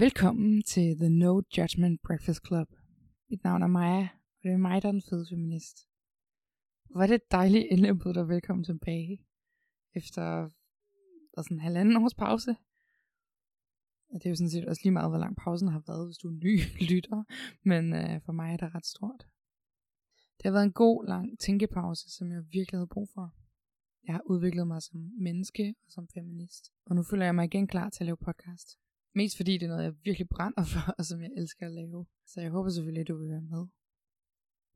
Velkommen til The No Judgment Breakfast Club. Mit navn er Maja, og det er mig, der er den fede feminist. Hvor er det dejligt endelig at byde dig velkommen tilbage. Efter der sådan en halvanden års pause. Og det er jo sådan set også lige meget, hvor lang pausen har været, hvis du er ny lytter. Men øh, for mig er det ret stort. Det har været en god, lang tænkepause, som jeg virkelig havde brug for. Jeg har udviklet mig som menneske og som feminist. Og nu føler jeg mig igen klar til at lave podcast. Mest fordi det er noget, jeg virkelig brænder for, og som jeg elsker at lave. Så jeg håber selvfølgelig, at du vil være med.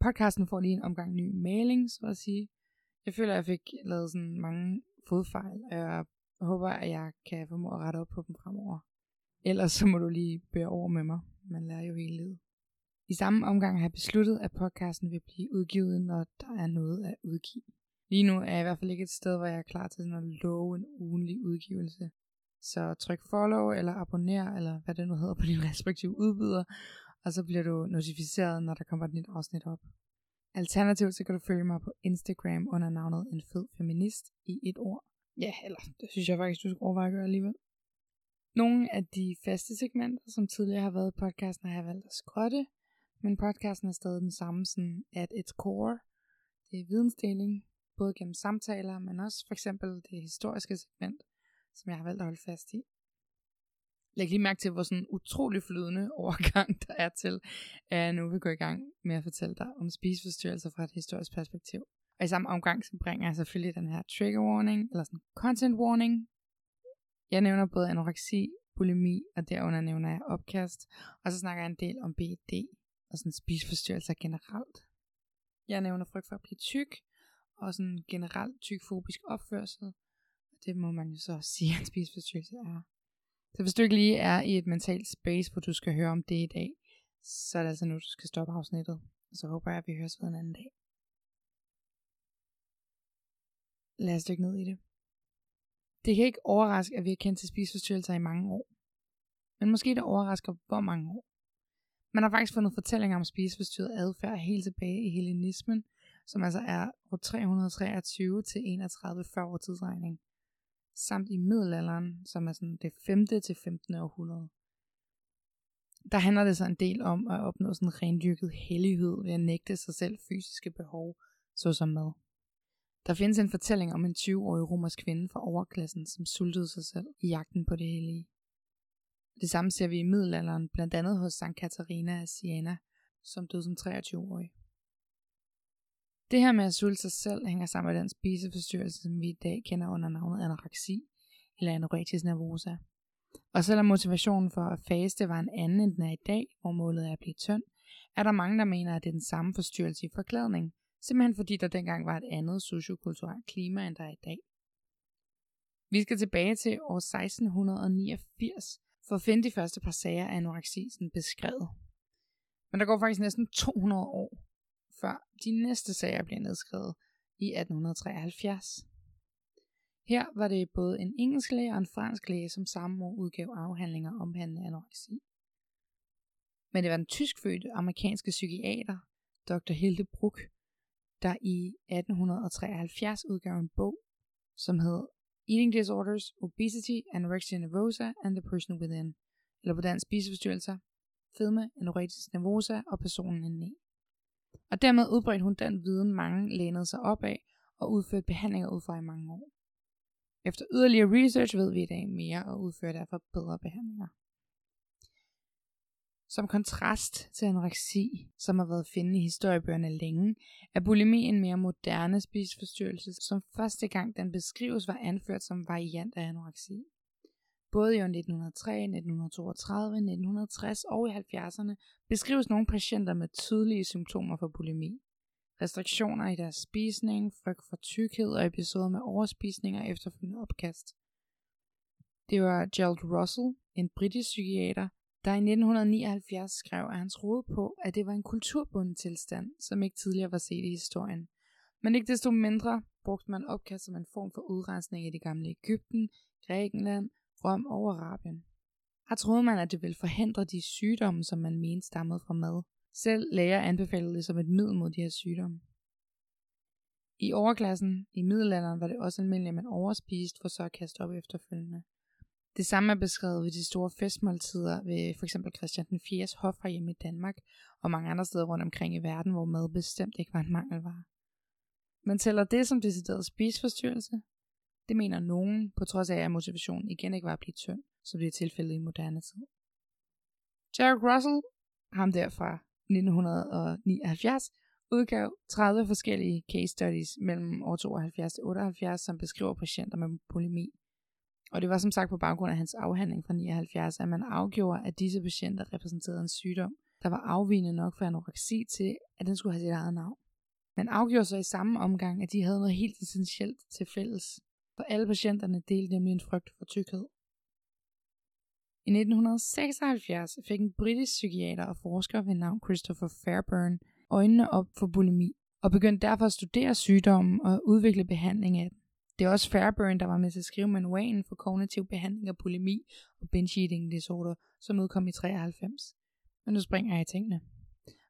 Podcasten får lige en omgang ny maling, så at sige. Jeg føler, at jeg fik lavet sådan mange fodfejl, og jeg håber, at jeg kan formå at rette op på dem fremover. Ellers så må du lige bære over med mig. Man lærer jo hele livet. I samme omgang har jeg besluttet, at podcasten vil blive udgivet, når der er noget at udgive. Lige nu er jeg i hvert fald ikke et sted, hvor jeg er klar til sådan at love en ugenlig udgivelse. Så tryk follow eller abonner, eller hvad det nu hedder på din respektive udbyder, og så bliver du notificeret, når der kommer et nyt afsnit op. Alternativt så kan du følge mig på Instagram under navnet En Fed Feminist i et ord. Ja, eller det synes jeg faktisk, du skal overveje at gøre alligevel. Nogle af de faste segmenter, som tidligere har været i podcasten, har jeg valgt at skrotte, men podcasten er stadig den samme sådan at its core. Det er vidensdeling, både gennem samtaler, men også for eksempel det historiske segment, som jeg har valgt at holde fast i. Læg lige mærke til, hvor sådan utrolig flydende overgang der er til, at jeg nu vil gå i gang med at fortælle dig om spiseforstyrrelser fra et historisk perspektiv. Og i samme omgang, så bringer jeg selvfølgelig den her trigger warning, eller sådan content warning. Jeg nævner både anoreksi, bulimi, og derunder nævner jeg opkast. Og så snakker jeg en del om BED, og sådan spiseforstyrrelser generelt. Jeg nævner frygt for at blive tyk, og sådan generelt tykfobisk opførsel, det må man jo så sige, at spiseforstyrrelse er. Så hvis du ikke lige er i et mentalt space, hvor du skal høre om det i dag, så er det altså nu, du skal stoppe afsnittet. Og så håber jeg, at vi høres ved en anden dag. Lad os dykke ned i det. Det kan ikke overraske, at vi har kendt til spiseforstyrrelser i mange år. Men måske det overrasker, hvor mange år. Man har faktisk fundet fortællinger om spiseforstyrret adfærd helt tilbage i hellenismen, som altså er år 323 til 31 før vores tidsregning samt i middelalderen, som er sådan det 5. til 15. århundrede. Der handler det så en del om at opnå sådan rendyrket hellighed ved at nægte sig selv fysiske behov, såsom mad. Der findes en fortælling om en 20-årig romersk kvinde fra overklassen, som sultede sig selv i jagten på det hellige. Det samme ser vi i middelalderen, blandt andet hos Sankt Katarina af Siena, som døde som 23-årig. Det her med at sulte sig selv hænger sammen med den spiseforstyrrelse, som vi i dag kender under navnet anoreksi eller anorektisk nervosa. Og selvom motivationen for at faste var en anden end den er i dag, hvor målet er at blive tynd, er der mange, der mener, at det er den samme forstyrrelse i forklædning, simpelthen fordi der dengang var et andet sociokulturelt klima, end der er i dag. Vi skal tilbage til år 1689 for at finde de første par sager af anoreksisen beskrevet. Men der går faktisk næsten 200 år, før de næste sager bliver nedskrevet i 1873. Her var det både en engelsk læge og en fransk læge, som samme år udgav afhandlinger om anoreksi. Men det var den tyskfødte amerikanske psykiater, Dr. Hilde Bruck, der i 1873 udgav en bog, som hed Eating Disorders, Obesity, Anorexia Nervosa and the Person Within, eller på dansk spiseforstyrrelser, fedme, anorektisk nervosa og personen indeni. Og dermed udbredte hun den viden, mange lænede sig op af og udførte behandlinger ud fra i mange år. Efter yderligere research ved vi i dag mere og udfører derfor bedre behandlinger. Som kontrast til anoreksi, som har været finde i historiebøgerne længe, er bulimi en mere moderne spiseforstyrrelse, som første gang den beskrives var anført som variant af anoreksi. Både i år 1903, 1932, 1960 og i 70'erne beskrives nogle patienter med tydelige symptomer for bulimi. Restriktioner i deres spisning, frygt for tykkhed og episoder med overspisning og efterfølgende opkast. Det var Gerald Russell, en britisk psykiater, der i 1979 skrev, at han troede på, at det var en kulturbunden tilstand, som ikke tidligere var set i historien. Men ikke desto mindre brugte man opkast som en form for udrensning i det gamle Ægypten, Grækenland Rom og Arabien. Her troede man, at det ville forhindre de sygdomme, som man mente stammede fra mad. Selv læger anbefalede det som et middel mod de her sygdomme. I overklassen i middelalderen var det også almindeligt, at man overspiste for så at kaste op efterfølgende. Det samme er beskrevet ved de store festmåltider ved for eksempel Christian den 4. hof hjemme i Danmark og mange andre steder rundt omkring i verden, hvor mad bestemt ikke var en mangelvare. Man tæller det som decideret spiseforstyrrelse? Det mener nogen, på trods af at motivationen igen ikke var at blive tynd, som det er tilfældet i moderne tid. Jared Russell, ham der fra 1979, udgav 30 forskellige case studies mellem år 72 og 78, som beskriver patienter med bulimi. Og det var som sagt på baggrund af hans afhandling fra 79, at man afgjorde, at disse patienter repræsenterede en sygdom, der var afvigende nok for anoreksi til, at den skulle have sit eget navn. Man afgjorde så i samme omgang, at de havde noget helt essentielt til fælles, for alle patienterne delte nemlig en frygt for tykkhed. I 1976 fik en britisk psykiater og forsker ved navn Christopher Fairburn øjnene op for bulimi, og begyndte derfor at studere sygdommen og udvikle behandling af den. Det er også Fairburn, der var med til at skrive manualen for kognitiv behandling af bulimi og binge eating disorder, som udkom i 93. Men nu springer jeg i tingene.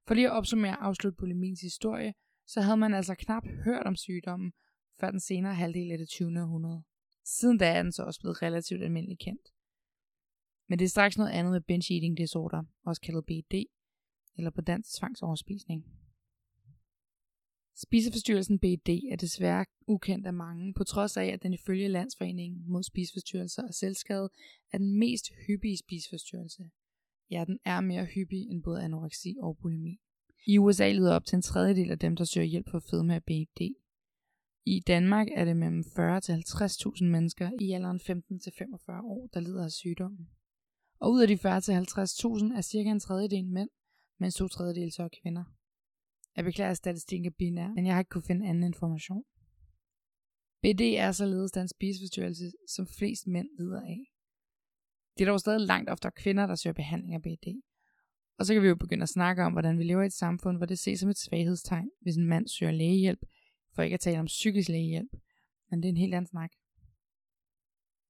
For lige at opsummere og afslutte bulimins historie, så havde man altså knap hørt om sygdommen, før den senere halvdel af det 20. århundrede. Siden da er den så også blevet relativt almindelig kendt. Men det er straks noget andet med binge eating disorder, også kaldet BED, eller på dansk tvangsoverspisning. Spiseforstyrrelsen BED er desværre ukendt af mange, på trods af, at den ifølge Landsforeningen mod spiseforstyrrelser og selvskade er den mest hyppige spiseforstyrrelse. Ja, den er mere hyppig end både anoreksi og bulimi. I USA lider op til en tredjedel af dem, der søger hjælp for fedme af BED. I Danmark er det mellem 40 til 50.000 mennesker i alderen 15 til 45 år, der lider af sygdommen. Og ud af de 40 til 50.000 er cirka en tredjedel mænd, mens to tredjedel så er kvinder. Jeg beklager, at statistikken er binær, men jeg har ikke kunne finde anden information. BD er således den spiseforstyrrelse, som flest mænd lider af. Det er dog stadig langt oftere kvinder, der søger behandling af BD. Og så kan vi jo begynde at snakke om, hvordan vi lever i et samfund, hvor det ses som et svaghedstegn, hvis en mand søger lægehjælp, for ikke at tale om psykisk lægehjælp. Men det er en helt anden snak.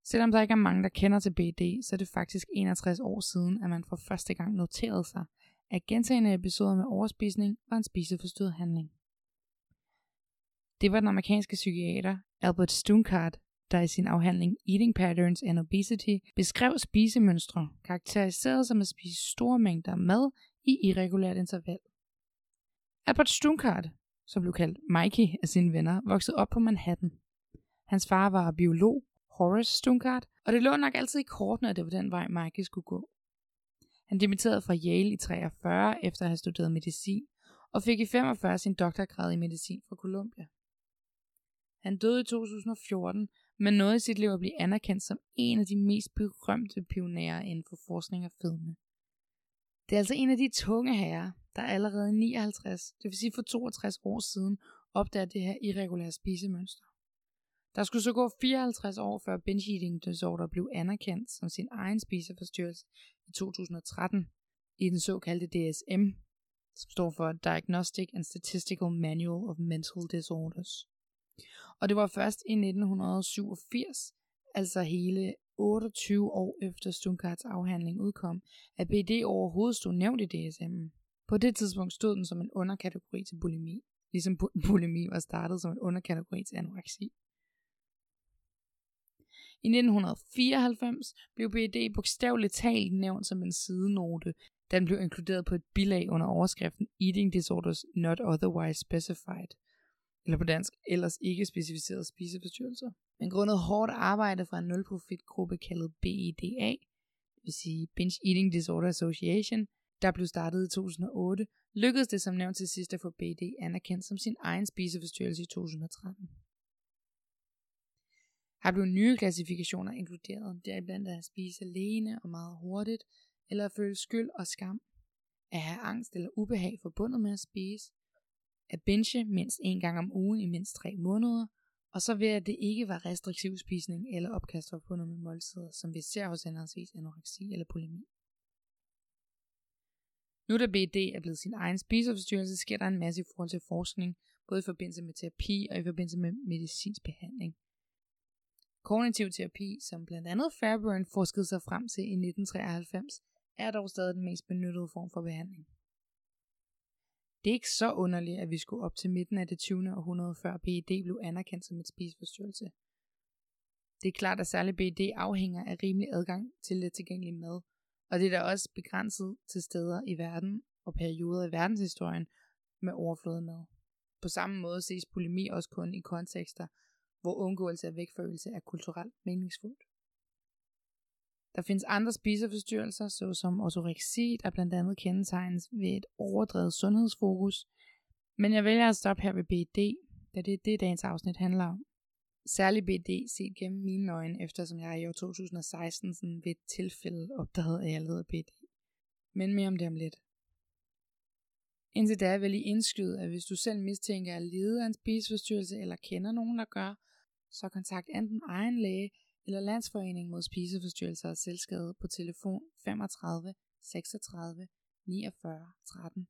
Selvom der ikke er mange, der kender til BD, så er det faktisk 61 år siden, at man for første gang noterede sig, at gentagende episoder med overspisning var en spiseforstyrret handling. Det var den amerikanske psykiater Albert Stunkart, der i sin afhandling Eating Patterns and Obesity beskrev spisemønstre, karakteriseret som at spise store mængder mad i irregulært interval. Albert Stunkart, som blev kaldt Mikey af sine venner, voksede op på Manhattan. Hans far var biolog, Horace Stunkart, og det lå nok altid i kortene, at det var den vej Mikey skulle gå. Han dimitterede fra Yale i 43 efter at have studeret medicin, og fik i 45 sin doktorgrad i medicin fra Columbia. Han døde i 2014, men nåede i sit liv at blive anerkendt som en af de mest berømte pionerer inden for forskning og fedme. Det er altså en af de tunge herrer, der allerede i 59, det vil sige for 62 år siden, opdagede det her irregulære spisemønster. Der skulle så gå 54 år før binge eating disorder blev anerkendt som sin egen spiseforstyrrelse i 2013 i den såkaldte DSM, som står for Diagnostic and Statistical Manual of Mental Disorders. Og det var først i 1987, altså hele 28 år efter Stunkarts afhandling udkom, at BD overhovedet stod nævnt i DSM'en. På det tidspunkt stod den som en underkategori til bulimi, ligesom bulimi var startet som en underkategori til anoreksi. I 1994 blev BED bogstaveligt talt nævnt som en sidenote, den blev inkluderet på et bilag under overskriften Eating Disorders Not Otherwise Specified, eller på dansk, ellers ikke specificerede spiseforstyrrelser. Men grundet hårdt arbejde fra en nulprofitgruppe kaldet BEDA, det vil sige Binge Eating Disorder Association, der blev startet i 2008, lykkedes det som nævnt til sidst at få BD anerkendt som sin egen spiseforstyrrelse i 2013. Her blev nye klassifikationer inkluderet, deriblandt at spise alene og meget hurtigt, eller at føle skyld og skam, at have angst eller ubehag forbundet med at spise, at binge mindst en gang om ugen i mindst tre måneder, og så ved at det ikke var restriktiv spisning eller opkast forbundet med måltider, som vi ser hos henholdsvis anoreksi eller bulimi. Nu da BD er blevet sin egen spiseforstyrrelse, sker der en masse i forhold til forskning, både i forbindelse med terapi og i forbindelse med medicinsk behandling. Kognitiv terapi, som blandt andet Fairburn forskede sig frem til i 1993, er dog stadig den mest benyttede form for behandling. Det er ikke så underligt, at vi skulle op til midten af det 20. århundrede, før BED blev anerkendt som et spiseforstyrrelse. Det er klart, at særlig BD afhænger af rimelig adgang til let tilgængelig mad, og det er da også begrænset til steder i verden og perioder i verdenshistorien med overflodemad. På samme måde ses polemi også kun i kontekster, hvor undgåelse af vægtforøgelse er kulturelt meningsfuldt. Der findes andre spiseforstyrrelser, såsom ortoreksi, der blandt andet kendetegnes ved et overdrevet sundhedsfokus. Men jeg vælger at stoppe her ved BD, da det er det, dagens afsnit handler om. Særlig BD set gennem mine øjne, eftersom jeg i år 2016 sådan ved et tilfælde opdagede, at jeg lavede BD. Men mere om det om lidt. Indtil da vil I indskyde, at hvis du selv mistænker at lide af en spiseforstyrrelse eller kender nogen, der gør, så kontakt enten egen læge eller Landsforeningen mod spiseforstyrrelser og selvskade på telefon 35 36 49 13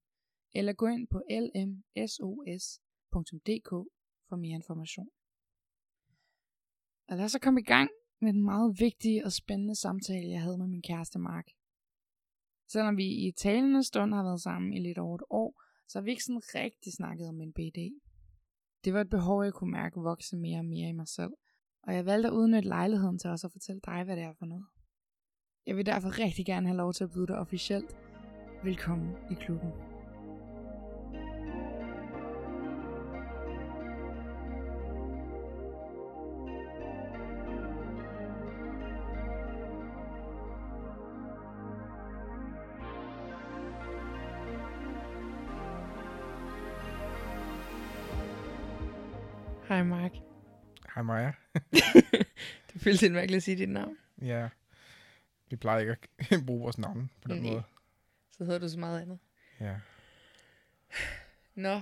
eller gå ind på lmsos.dk for mere information. Og lad os så komme i gang med den meget vigtige og spændende samtale, jeg havde med min kæreste Mark. Selvom vi i talende stund har været sammen i lidt over et år, så har vi ikke sådan rigtig snakket om en BD. Det var et behov, jeg kunne mærke vokse mere og mere i mig selv, og jeg valgte at udnytte lejligheden til også at fortælle dig, hvad det er for noget. Jeg vil derfor rigtig gerne have lov til at byde dig officielt velkommen i klubben. Hej Maja. det føles lidt mærkeligt at sige dit navn. Ja, vi plejer ikke at bruge vores navn på den Nej. måde. Så hedder du så meget andet. Ja. Nå.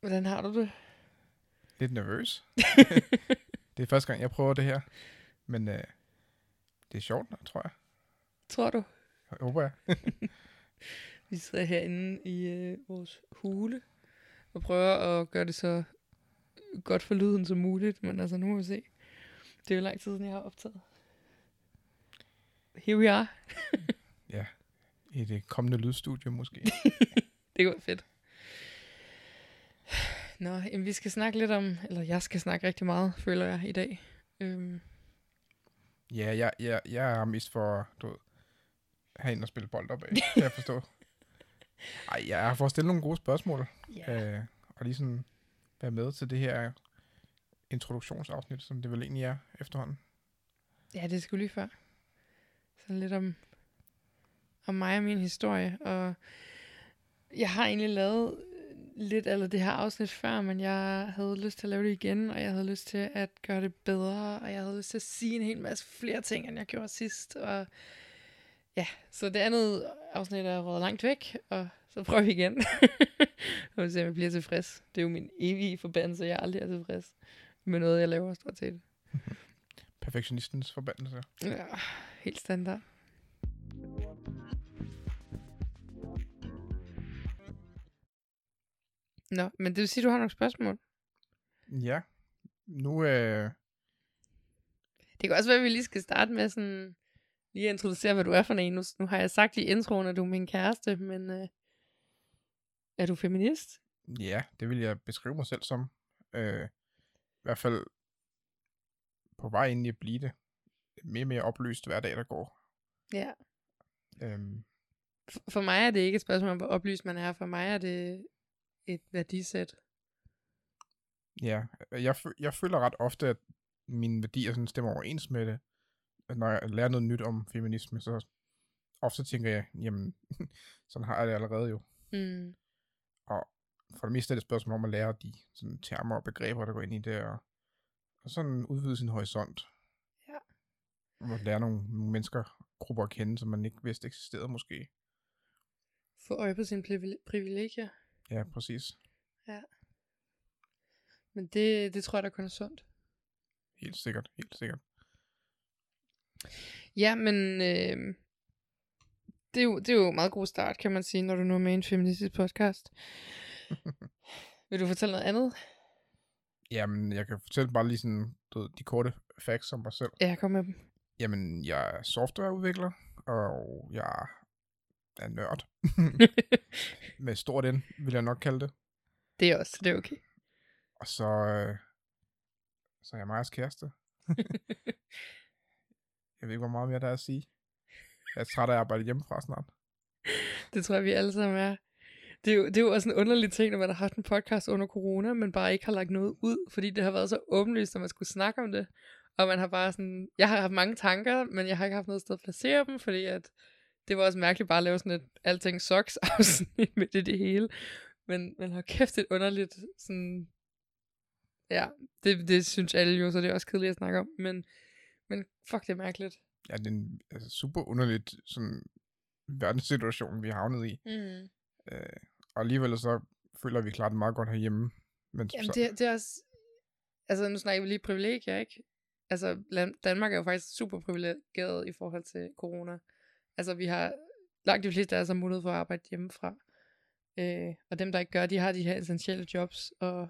Hvordan har du det? Lidt nervøs. det er første gang, jeg prøver det her. Men øh, det er sjovt, tror jeg. Tror du? Jeg håber jeg. Vi sidder herinde i øh, vores hule og prøver at gøre det så godt for lyden som muligt, men altså nu må vi se. Det er jo lang tid siden, jeg har optaget. Here we are. I det kommende lydstudie måske. Det være fedt. Nå, jamen, vi skal snakke lidt om, eller jeg skal snakke rigtig meget, føler jeg, i dag. Øhm, ja, jeg, jeg, jeg er mest for, du ved, have en og spille bold op af, kan jeg forstå. Ej, jeg har fået stillet nogle gode spørgsmål. ja. Øh, og lige sådan være med til det her introduktionsafsnit, som det vel egentlig er efterhånden. ja, det skulle lige før. Sådan lidt om, om mig og min historie. Og jeg har egentlig lavet lidt af det her afsnit før, men jeg havde lyst til at lave det igen, og jeg havde lyst til at gøre det bedre, og jeg havde lyst til at sige en hel masse flere ting, end jeg gjorde sidst. Og ja, så det andet afsnit er røget langt væk, og så prøver vi igen. og ser, om jeg bliver tilfreds. Det er jo min evige forbandelse, jeg aldrig er tilfreds med noget, jeg laver stort set. Perfektionistens forbandelse. Ja, helt standard. Nå, men det vil sige, at du har nogle spørgsmål. Ja. Nu, øh, Det kan også være, at vi lige skal starte med sådan, lige at introducere, hvad du er for en. Nu, nu har jeg sagt i introen, at du er min kæreste, men øh, er du feminist? Ja, det vil jeg beskrive mig selv som. Øh, I hvert fald på vej ind i at blive det. Mere og mere oplyst hver dag, der går. Ja. Øhm, For, mig er det ikke et spørgsmål om, hvor oplyst man er. For mig er det et værdisæt. ja, jeg, jeg føler ret ofte, at mine værdier sådan stemmer overens med det. Når jeg lærer noget nyt om feminisme, så ofte tænker jeg, jamen, sådan har jeg det allerede jo. Mm. For det meste er det et spørgsmål om at lære de sådan, termer og begreber, der går ind i det, og, og sådan udvide sin horisont. Ja. Og lære nogle, nogle mennesker, grupper at kende, som man ikke vidste eksisterede måske. Få øje på sine privile- privilegier. Ja, præcis. Men det, det tror jeg da kun er sundt. Helt sikkert, helt sikkert. Ja, men øh, det, er jo, det er jo en meget god start, kan man sige, når du nu er med i en feministisk podcast. Vil du fortælle noget andet? Jamen, jeg kan fortælle bare lige sådan, du ved, de korte facts om mig selv. Ja, kom med dem. Jamen, jeg er softwareudvikler, og jeg er nørd. Med stort N, vil jeg nok kalde det. det er også, det er okay. Og så, øh, så er jeg Majas kæreste. Jeg ved ikke, hvor meget mere der er at sige. Jeg er træt af at arbejde hjemmefra snart. Det tror jeg, vi alle sammen er. Det er, jo, det er jo også en underlig ting, når man har haft en podcast under corona, men bare ikke har lagt noget ud, fordi det har været så åbenlyst, at man skulle snakke om det. Og man har bare sådan, jeg har haft mange tanker, men jeg har ikke haft noget sted at placere dem, fordi at det var også mærkeligt bare at lave sådan et alting socks afsnit med det, det hele. Men, men har kæft et underligt sådan, ja, det, det synes alle jo, så det er også kedeligt at snakke om, men, men fuck, det er mærkeligt. Ja, det er en altså, super underligt sådan, verdenssituation, vi har havnet i. Mm. Øh, og alligevel så føler vi klart meget godt herhjemme. Men Jamen, så, det, det er også... Altså, nu snakker vi lige privilegier, ikke? Altså, Danmark er jo faktisk super privilegeret i forhold til corona. Altså, vi har... Langt de fleste af os har mulighed for at arbejde hjemmefra. Øh, og dem, der ikke gør, de har de her essentielle jobs. Og,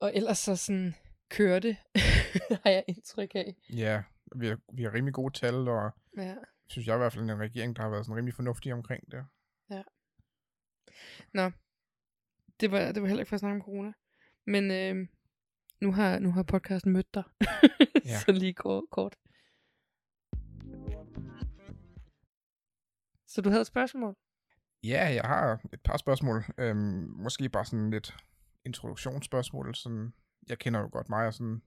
og ellers så sådan kører det, har jeg indtryk af. ja, vi har, vi har rimelig gode tal, og Ja. synes jeg i hvert fald en regering, der har været sådan rimelig fornuftig omkring det. Nå, det var, det var heller ikke for at snakke om corona. Men øh, nu, har, nu har podcasten mødt dig. Ja. Så lige kort, kort. Så du havde et spørgsmål? Ja, jeg har et par spørgsmål. Øhm, måske bare sådan lidt introduktionsspørgsmål. Sådan, jeg kender jo godt mig, og sådan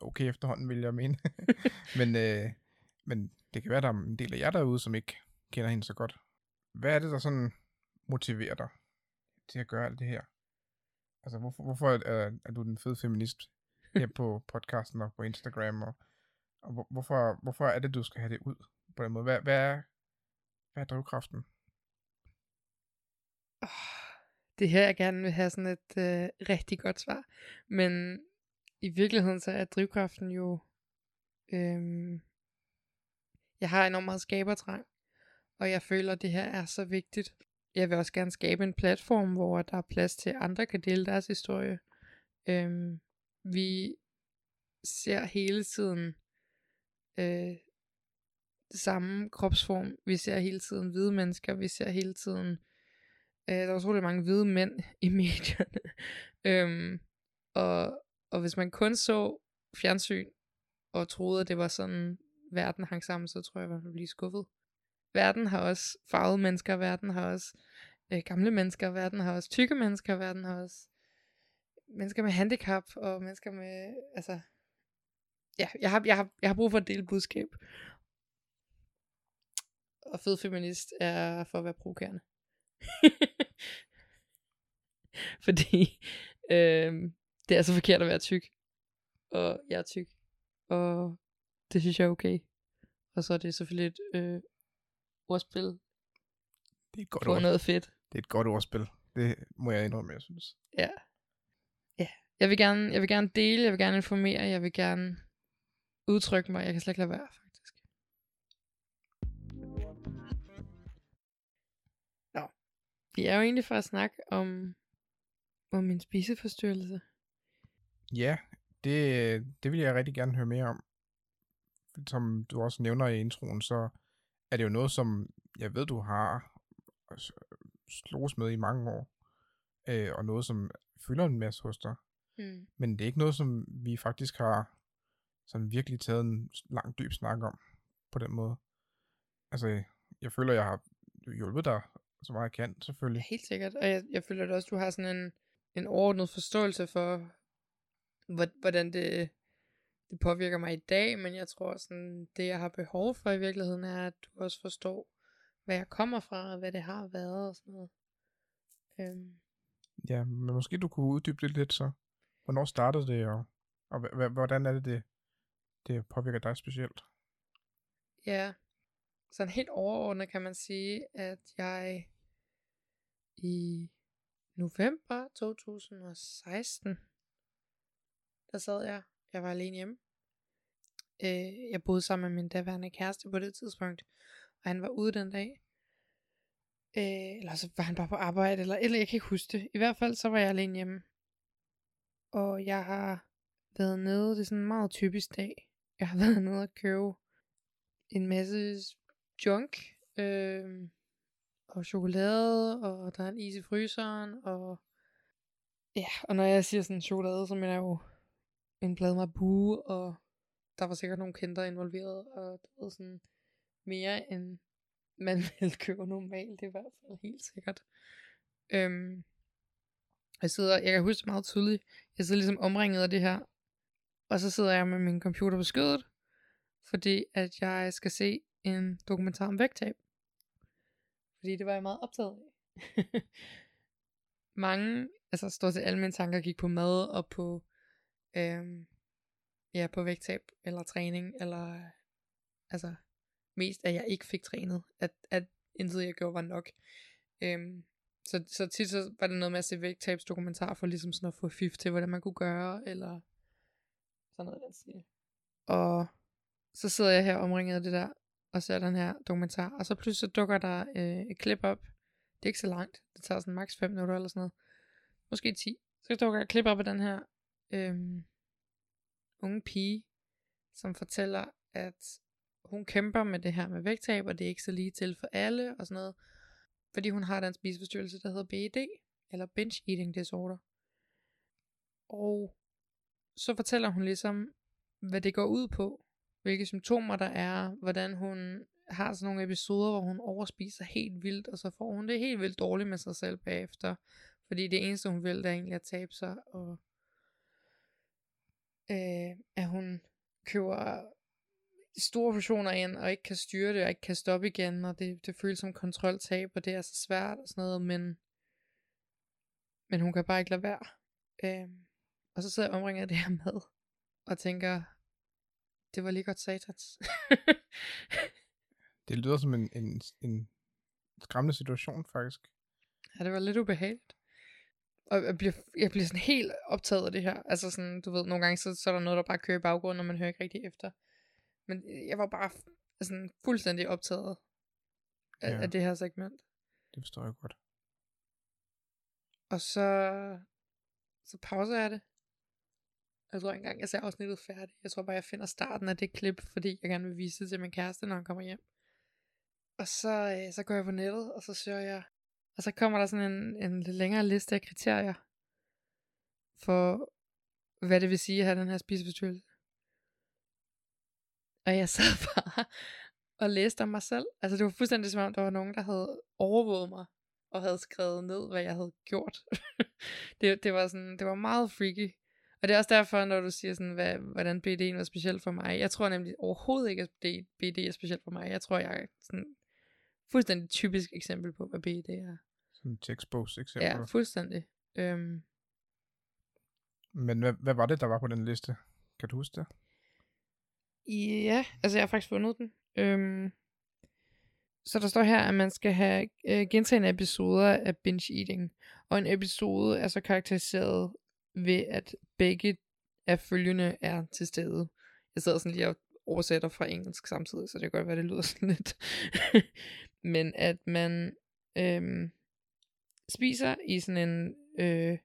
okay efterhånden, vil jeg mene. men, øh, men det kan være, der er en del af jer derude, som ikke kender hende så godt. Hvad er det, der sådan motiverer dig til at gøre alt det her? Altså, hvorfor, hvorfor er, er du den fede feminist her på podcasten og på Instagram? Og, og hvor- hvorfor, hvorfor er det, du skal have det ud på den måde? Hvad, hvad, er, hvad er drivkraften? Det her, jeg gerne vil have sådan et øh, rigtig godt svar. Men i virkeligheden, så er drivkraften jo... Øhm, jeg har enormt meget skabertrang, og jeg føler, at det her er så vigtigt. Jeg vil også gerne skabe en platform, hvor der er plads til, at andre kan dele deres historie. Øhm, vi ser hele tiden øh, samme kropsform. Vi ser hele tiden hvide mennesker. Vi ser hele tiden øh, der er utrolig mange hvide mænd i medierne. øhm, og, og hvis man kun så fjernsyn og troede, at det var sådan, verden hang sammen, så tror jeg, man ville blive skuffet. Verden har også farvede mennesker, verden har også øh, gamle mennesker, verden har også tykke mennesker, verden har også mennesker med handicap og mennesker med, altså, ja, jeg har, jeg har, jeg har brug for at dele budskab. Og fed feminist er for at være provokerende. Fordi øh, det er så forkert at være tyk. Og jeg er tyk. Og det synes jeg er okay. Og så er det selvfølgelig et øh, ordspil Det er et godt på ord. noget fedt. Det er et godt ordspil. Det må jeg indrømme, jeg synes. Ja. Ja. Jeg vil, gerne, jeg vil gerne dele, jeg vil gerne informere, jeg vil gerne udtrykke mig. Jeg kan slet ikke lade være, faktisk. Nå. Vi er jo egentlig for at snakke om, om min spiseforstyrrelse. Ja, det, det vil jeg rigtig gerne høre mere om. Som du også nævner i introen, så er det jo noget, som jeg ved, du har slås med i mange år. Øh, og noget, som fylder en masse hos dig. Mm. Men det er ikke noget, som vi faktisk har sådan virkelig taget en lang, dyb snak om på den måde. Altså, jeg føler, jeg har hjulpet dig så meget jeg kan, selvfølgelig. Ja, helt sikkert. Og jeg, jeg føler også, du har sådan en, en overordnet forståelse for, hvor- hvordan det, det påvirker mig i dag, men jeg tror sådan, det jeg har behov for i virkeligheden er, at du også forstår, hvad jeg kommer fra, og hvad det har været og sådan noget. Øhm, Ja, men måske du kunne uddybe det lidt så. Hvornår startede det, og, og hva- hva- hvordan er det, det, det påvirker dig specielt? ja, sådan helt overordnet kan man sige, at jeg i november 2016, der sad jeg, jeg var alene hjemme. Øh, jeg boede sammen med min daværende kæreste på det tidspunkt, og han var ude den dag. Øh, eller så var han bare på arbejde, eller, eller jeg kan ikke huske det. I hvert fald så var jeg alene hjemme. Og jeg har været nede, det er sådan en meget typisk dag. Jeg har været nede og købe en masse junk, øh, og chokolade, og der er en is i fryseren, og ja, og når jeg siger sådan chokolade, så mener jeg jo en plade med bue, og der var sikkert nogle kinder involveret, og det var sådan mere end man ville købe normalt, det er i hvert fald helt sikkert. Øhm, jeg sidder, jeg kan huske det meget tydeligt, jeg sidder ligesom omringet af det her, og så sidder jeg med min computer på skødet, fordi at jeg skal se en dokumentar om vægttab. Fordi det var jeg meget optaget af. Mange, altså stort set alle mine tanker gik på mad og på, øhm, ja, på vægttab eller træning, eller altså mest at jeg ikke fik trænet, at, at intet jeg gjorde var nok. Øhm, så, så tit så var det noget med at se vægttabsdokumentar for ligesom sådan at få fif til, hvordan man kunne gøre, eller sådan noget, den stil. Og så sidder jeg her omringet af det der, og ser den her dokumentar, og så pludselig så dukker der øh, et klip op. Det er ikke så langt, det tager sådan maks 5 minutter eller sådan noget. Måske 10. Så dukker et klip op af den her øhm, unge pige, som fortæller, at hun kæmper med det her med vægttab, og det er ikke så lige til for alle, og sådan noget. Fordi hun har den spiseforstyrrelse, der hedder BED, eller Binge Eating Disorder. Og så fortæller hun ligesom, hvad det går ud på, hvilke symptomer der er, hvordan hun har sådan nogle episoder, hvor hun overspiser helt vildt, og så får hun det helt vildt dårligt med sig selv bagefter. Fordi det eneste, hun vil, det er egentlig at tabe sig, og øh, at hun køber store portioner ind, og ikke kan styre det, og ikke kan stoppe igen, og det, det føles som kontroltab, og det er så svært og sådan noget, men, men hun kan bare ikke lade være. Øh, og så sidder jeg omringet af det her med, og tænker, det var lige godt satans. det lyder som en, en, en skræmmende situation, faktisk. Ja, det var lidt ubehageligt. Og jeg bliver, jeg bliver sådan helt optaget af det her. Altså sådan, du ved, nogle gange så, så er der noget, der bare kører i baggrunden, og man hører ikke rigtig efter. Men jeg var bare sådan fuldstændig optaget af, ja. af det her segment. Det forstår jeg godt. Og så, så pauser jeg det. Jeg tror ikke engang, jeg ser afsnittet færdigt. Jeg tror bare, jeg finder starten af det klip, fordi jeg gerne vil vise det til min kæreste, når han kommer hjem. Og så, øh, så går jeg på nettet, og så søger jeg. Og så kommer der sådan en, en lidt længere liste af kriterier for, hvad det vil sige at have den her spiseforstyrrelse. Og jeg sad bare og læste om mig selv. Altså det var fuldstændig som om, der var nogen, der havde overvåget mig og havde skrevet ned, hvad jeg havde gjort. det, det, var sådan, det var meget freaky. Og det er også derfor, når du siger sådan, hvad, hvordan BD'en var specielt for mig. Jeg tror nemlig overhovedet ikke, at BD er specielt for mig. Jeg tror, jeg sådan fuldstændig typisk eksempel på, hvad BD er. Sådan en textbox eksempel. Ja, fuldstændig. Øhm. Men hvad, hvad var det, der var på den liste? Kan du huske det? Ja, altså jeg har faktisk fundet den. Øhm, så der står her, at man skal have øh, gentagende episoder af binge eating. Og en episode er så karakteriseret ved, at begge af følgende er til stede. Jeg sidder sådan lige og oversætter fra engelsk samtidig, så det kan godt være, det lyder sådan lidt. Men at man øhm, spiser i sådan en øh,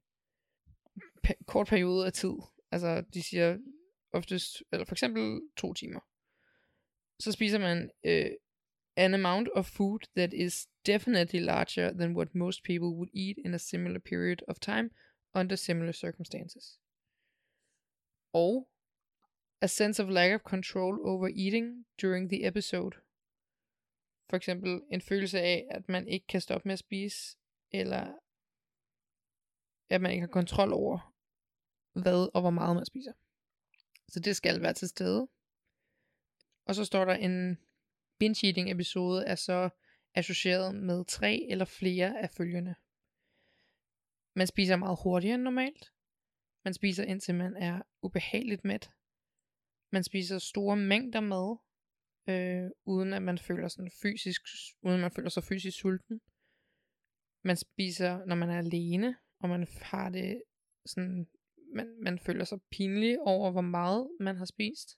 pe- kort periode af tid. Altså, de siger oftest, eller for eksempel to timer. Så spiser man øh, an amount of food that is definitely larger than what most people would eat in a similar period of time under similar circumstances. Og a sense of lack of control over eating during the episode. For eksempel en følelse af, at man ikke kan stoppe med at spise, eller at man ikke har kontrol over, hvad og hvor meget man spiser. Så det skal være til stede. Og så står der en binge eating episode er så associeret med tre eller flere af følgende. Man spiser meget hurtigere end normalt. Man spiser indtil man er ubehageligt mæt. Man spiser store mængder mad, øh, uden at man føler sådan fysisk, uden at man føler sig fysisk sulten. Man spiser, når man er alene, og man har det sådan man, man føler sig pinlig over, hvor meget man har spist.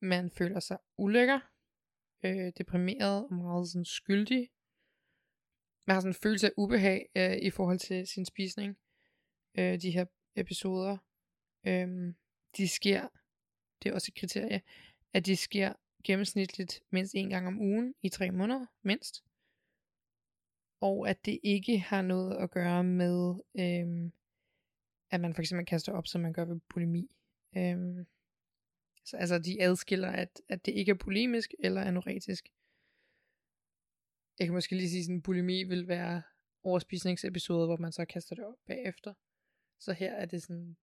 Man føler sig ulækker, øh, deprimeret og meget sådan skyldig. Man har sådan en følelse af ubehag øh, i forhold til sin spisning. Øh, de her episoder. Øh, de sker, det er også et kriterie, at de sker gennemsnitligt mindst en gang om ugen i tre måneder, mindst. Og at det ikke har noget at gøre med øhm, at man for eksempel kaster op, som man gør ved bulimi. Øhm, så, altså de adskiller, at, at det ikke er bulimisk eller anoretisk. Jeg kan måske lige sige, at bulimi vil være overspisningsepisoder, hvor man så kaster det op bagefter. Så her er det sådan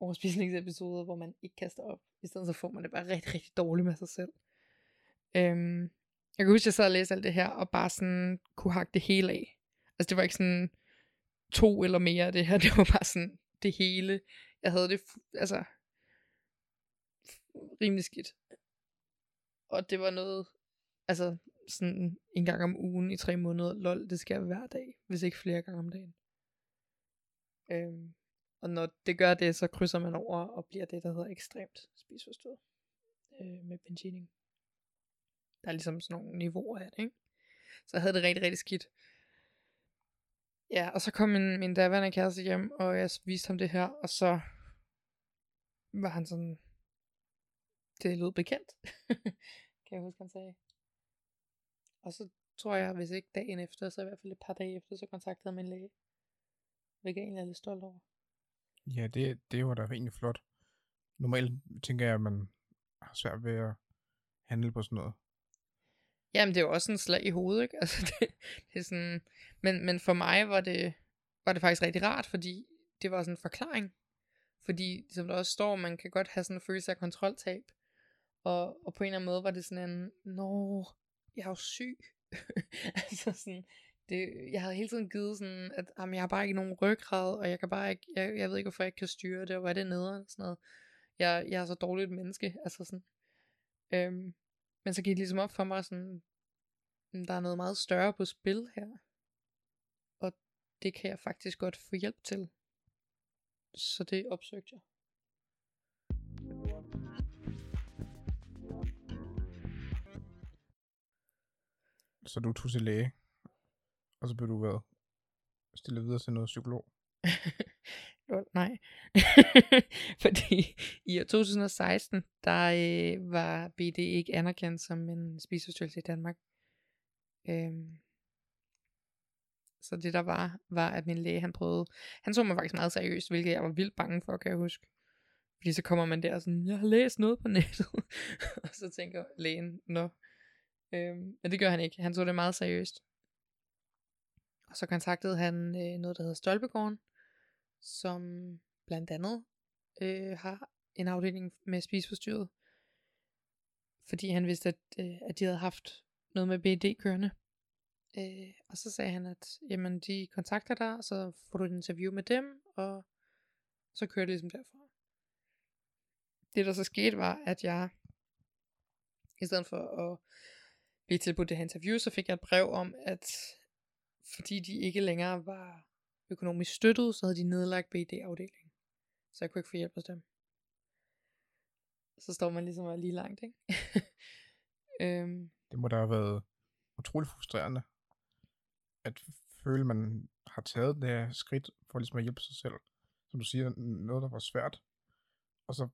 overspisningsepisoder, hvor man ikke kaster op. I stedet så får man det bare rigtig, rigtig dårligt med sig selv. Øhm, jeg kan huske, at jeg sad og læste alt det her, og bare sådan kunne hakke det hele af. Altså det var ikke sådan to eller mere af det her, det var bare sådan det hele. Jeg havde det, altså, rimelig skidt. Og det var noget, altså sådan en gang om ugen i tre måneder, lol, det skal hver dag, hvis ikke flere gange om dagen. Øhm, og når det gør det, så krydser man over og bliver det, der hedder ekstremt spiseforstået øh, med benchining. Der er ligesom sådan nogle niveauer af det, ikke? Så jeg havde det rigtig, rigtig skidt. Ja, og så kom min, min daværende kæreste hjem, og jeg viste ham det her, og så var han sådan, det lød bekendt, kan jeg huske, han sagde. Og så tror jeg, hvis ikke dagen efter, så i hvert fald et par dage efter, så kontaktede jeg min læge. Hvilket jeg egentlig er lidt stolt over. Ja, det, det var da egentlig flot. Normalt tænker jeg, at man har svært ved at handle på sådan noget. Jamen, det er jo også en slag i hovedet, ikke? Altså, det, det er sådan... Men, men for mig var det, var det faktisk rigtig rart, fordi det var sådan en forklaring. Fordi, som der også står, man kan godt have sådan en følelse af kontroltab. Og, og på en eller anden måde var det sådan en, nå, jeg er jo syg. altså sådan, det, jeg havde hele tiden givet sådan, at jamen, jeg har bare ikke nogen ryggrad, og jeg kan bare ikke, jeg, jeg ved ikke, hvorfor jeg ikke kan styre det, og hvad er det nede, og sådan noget. Jeg, jeg er så dårligt et menneske, altså sådan. Øhm, men så gik det ligesom op for mig sådan, der er noget meget større på spil her. Og det kan jeg faktisk godt få hjælp til. Så det opsøgte jeg. Så du tog til læge, og så blev du været stillet videre til noget psykolog? Lol, nej. Fordi i 2016, der øh, var BD ikke anerkendt som en spiseforstyrrelse i Danmark. Øhm, så det der var, var at min læge, han prøvede, han så mig faktisk meget seriøst, hvilket jeg var vildt bange for, kan jeg huske. Fordi så kommer man der og sådan, jeg har læst noget på nettet. og så tænker lægen, nå. Øhm, men det gør han ikke. Han så det meget seriøst. Og så kontaktede han øh, noget, der hedder Stolpegården, som blandt andet øh, har en afdeling med spiseforstyrret. Fordi han vidste, at, øh, at de havde haft noget med BD kørende. Øh, og så sagde han, at jamen, de kontakter dig, og så får du et interview med dem, og så kører det ligesom derfra. Det der så skete var, at jeg, i stedet for at blive tilbudt det her interview, så fik jeg et brev om, at fordi de ikke længere var økonomisk støttet, så havde de nedlagt BD-afdelingen. Så jeg kunne ikke få hjælp hos dem. Så står man ligesom lige langt, ikke? øhm. Det må da have været utrolig frustrerende, at føle, man har taget det her skridt for ligesom at hjælpe sig selv. Som du siger, noget, der var svært. Og så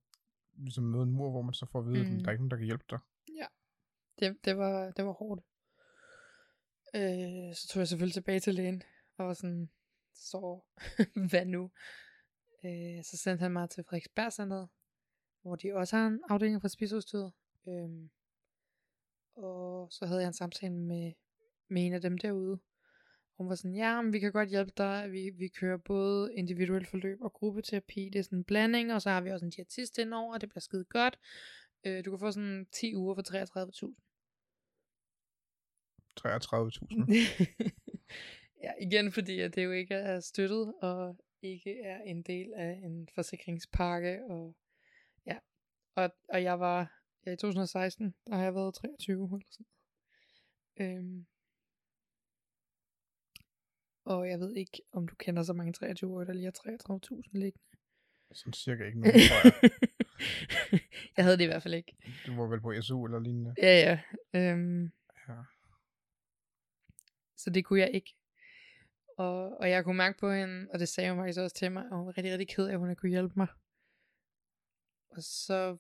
ligesom møde en mur, hvor man så får at vide, mm. at der er ikke nogen, der kan hjælpe dig. Ja, det, det, var, det var hårdt. Øh, så tog jeg selvfølgelig tilbage til lægen, og var sådan, så hvad nu? Øh, så sendte han mig til Frederiksberg Center, hvor de også har en afdeling for spiseudstyret. Øh, og så havde jeg en samtale med, med en af dem derude. Hun var sådan, ja, men vi kan godt hjælpe dig. Vi, vi kører både individuel forløb og gruppeterapi. Det er sådan en blanding, og så har vi også en diætist indover, og det bliver skide godt. Øh, du kan få sådan 10 uger for 33.000. 33.000. ja, igen fordi at det jo ikke er støttet, og ikke er en del af en forsikringspakke, og ja, og, og jeg var, ja, i 2016, der har jeg været 23 eller sådan øhm, og jeg ved ikke, om du kender så mange 23 år, der lige har 33.000 liggende. Sådan cirka ikke noget, tror jeg. jeg havde det i hvert fald ikke. Du var vel på SU eller lignende? Ja, ja. Øhm, ja. Så det kunne jeg ikke. Og, og jeg kunne mærke på hende, og det sagde hun faktisk også til mig, og hun var rigtig, rigtig ked af, at hun ikke kunne hjælpe mig. Og så,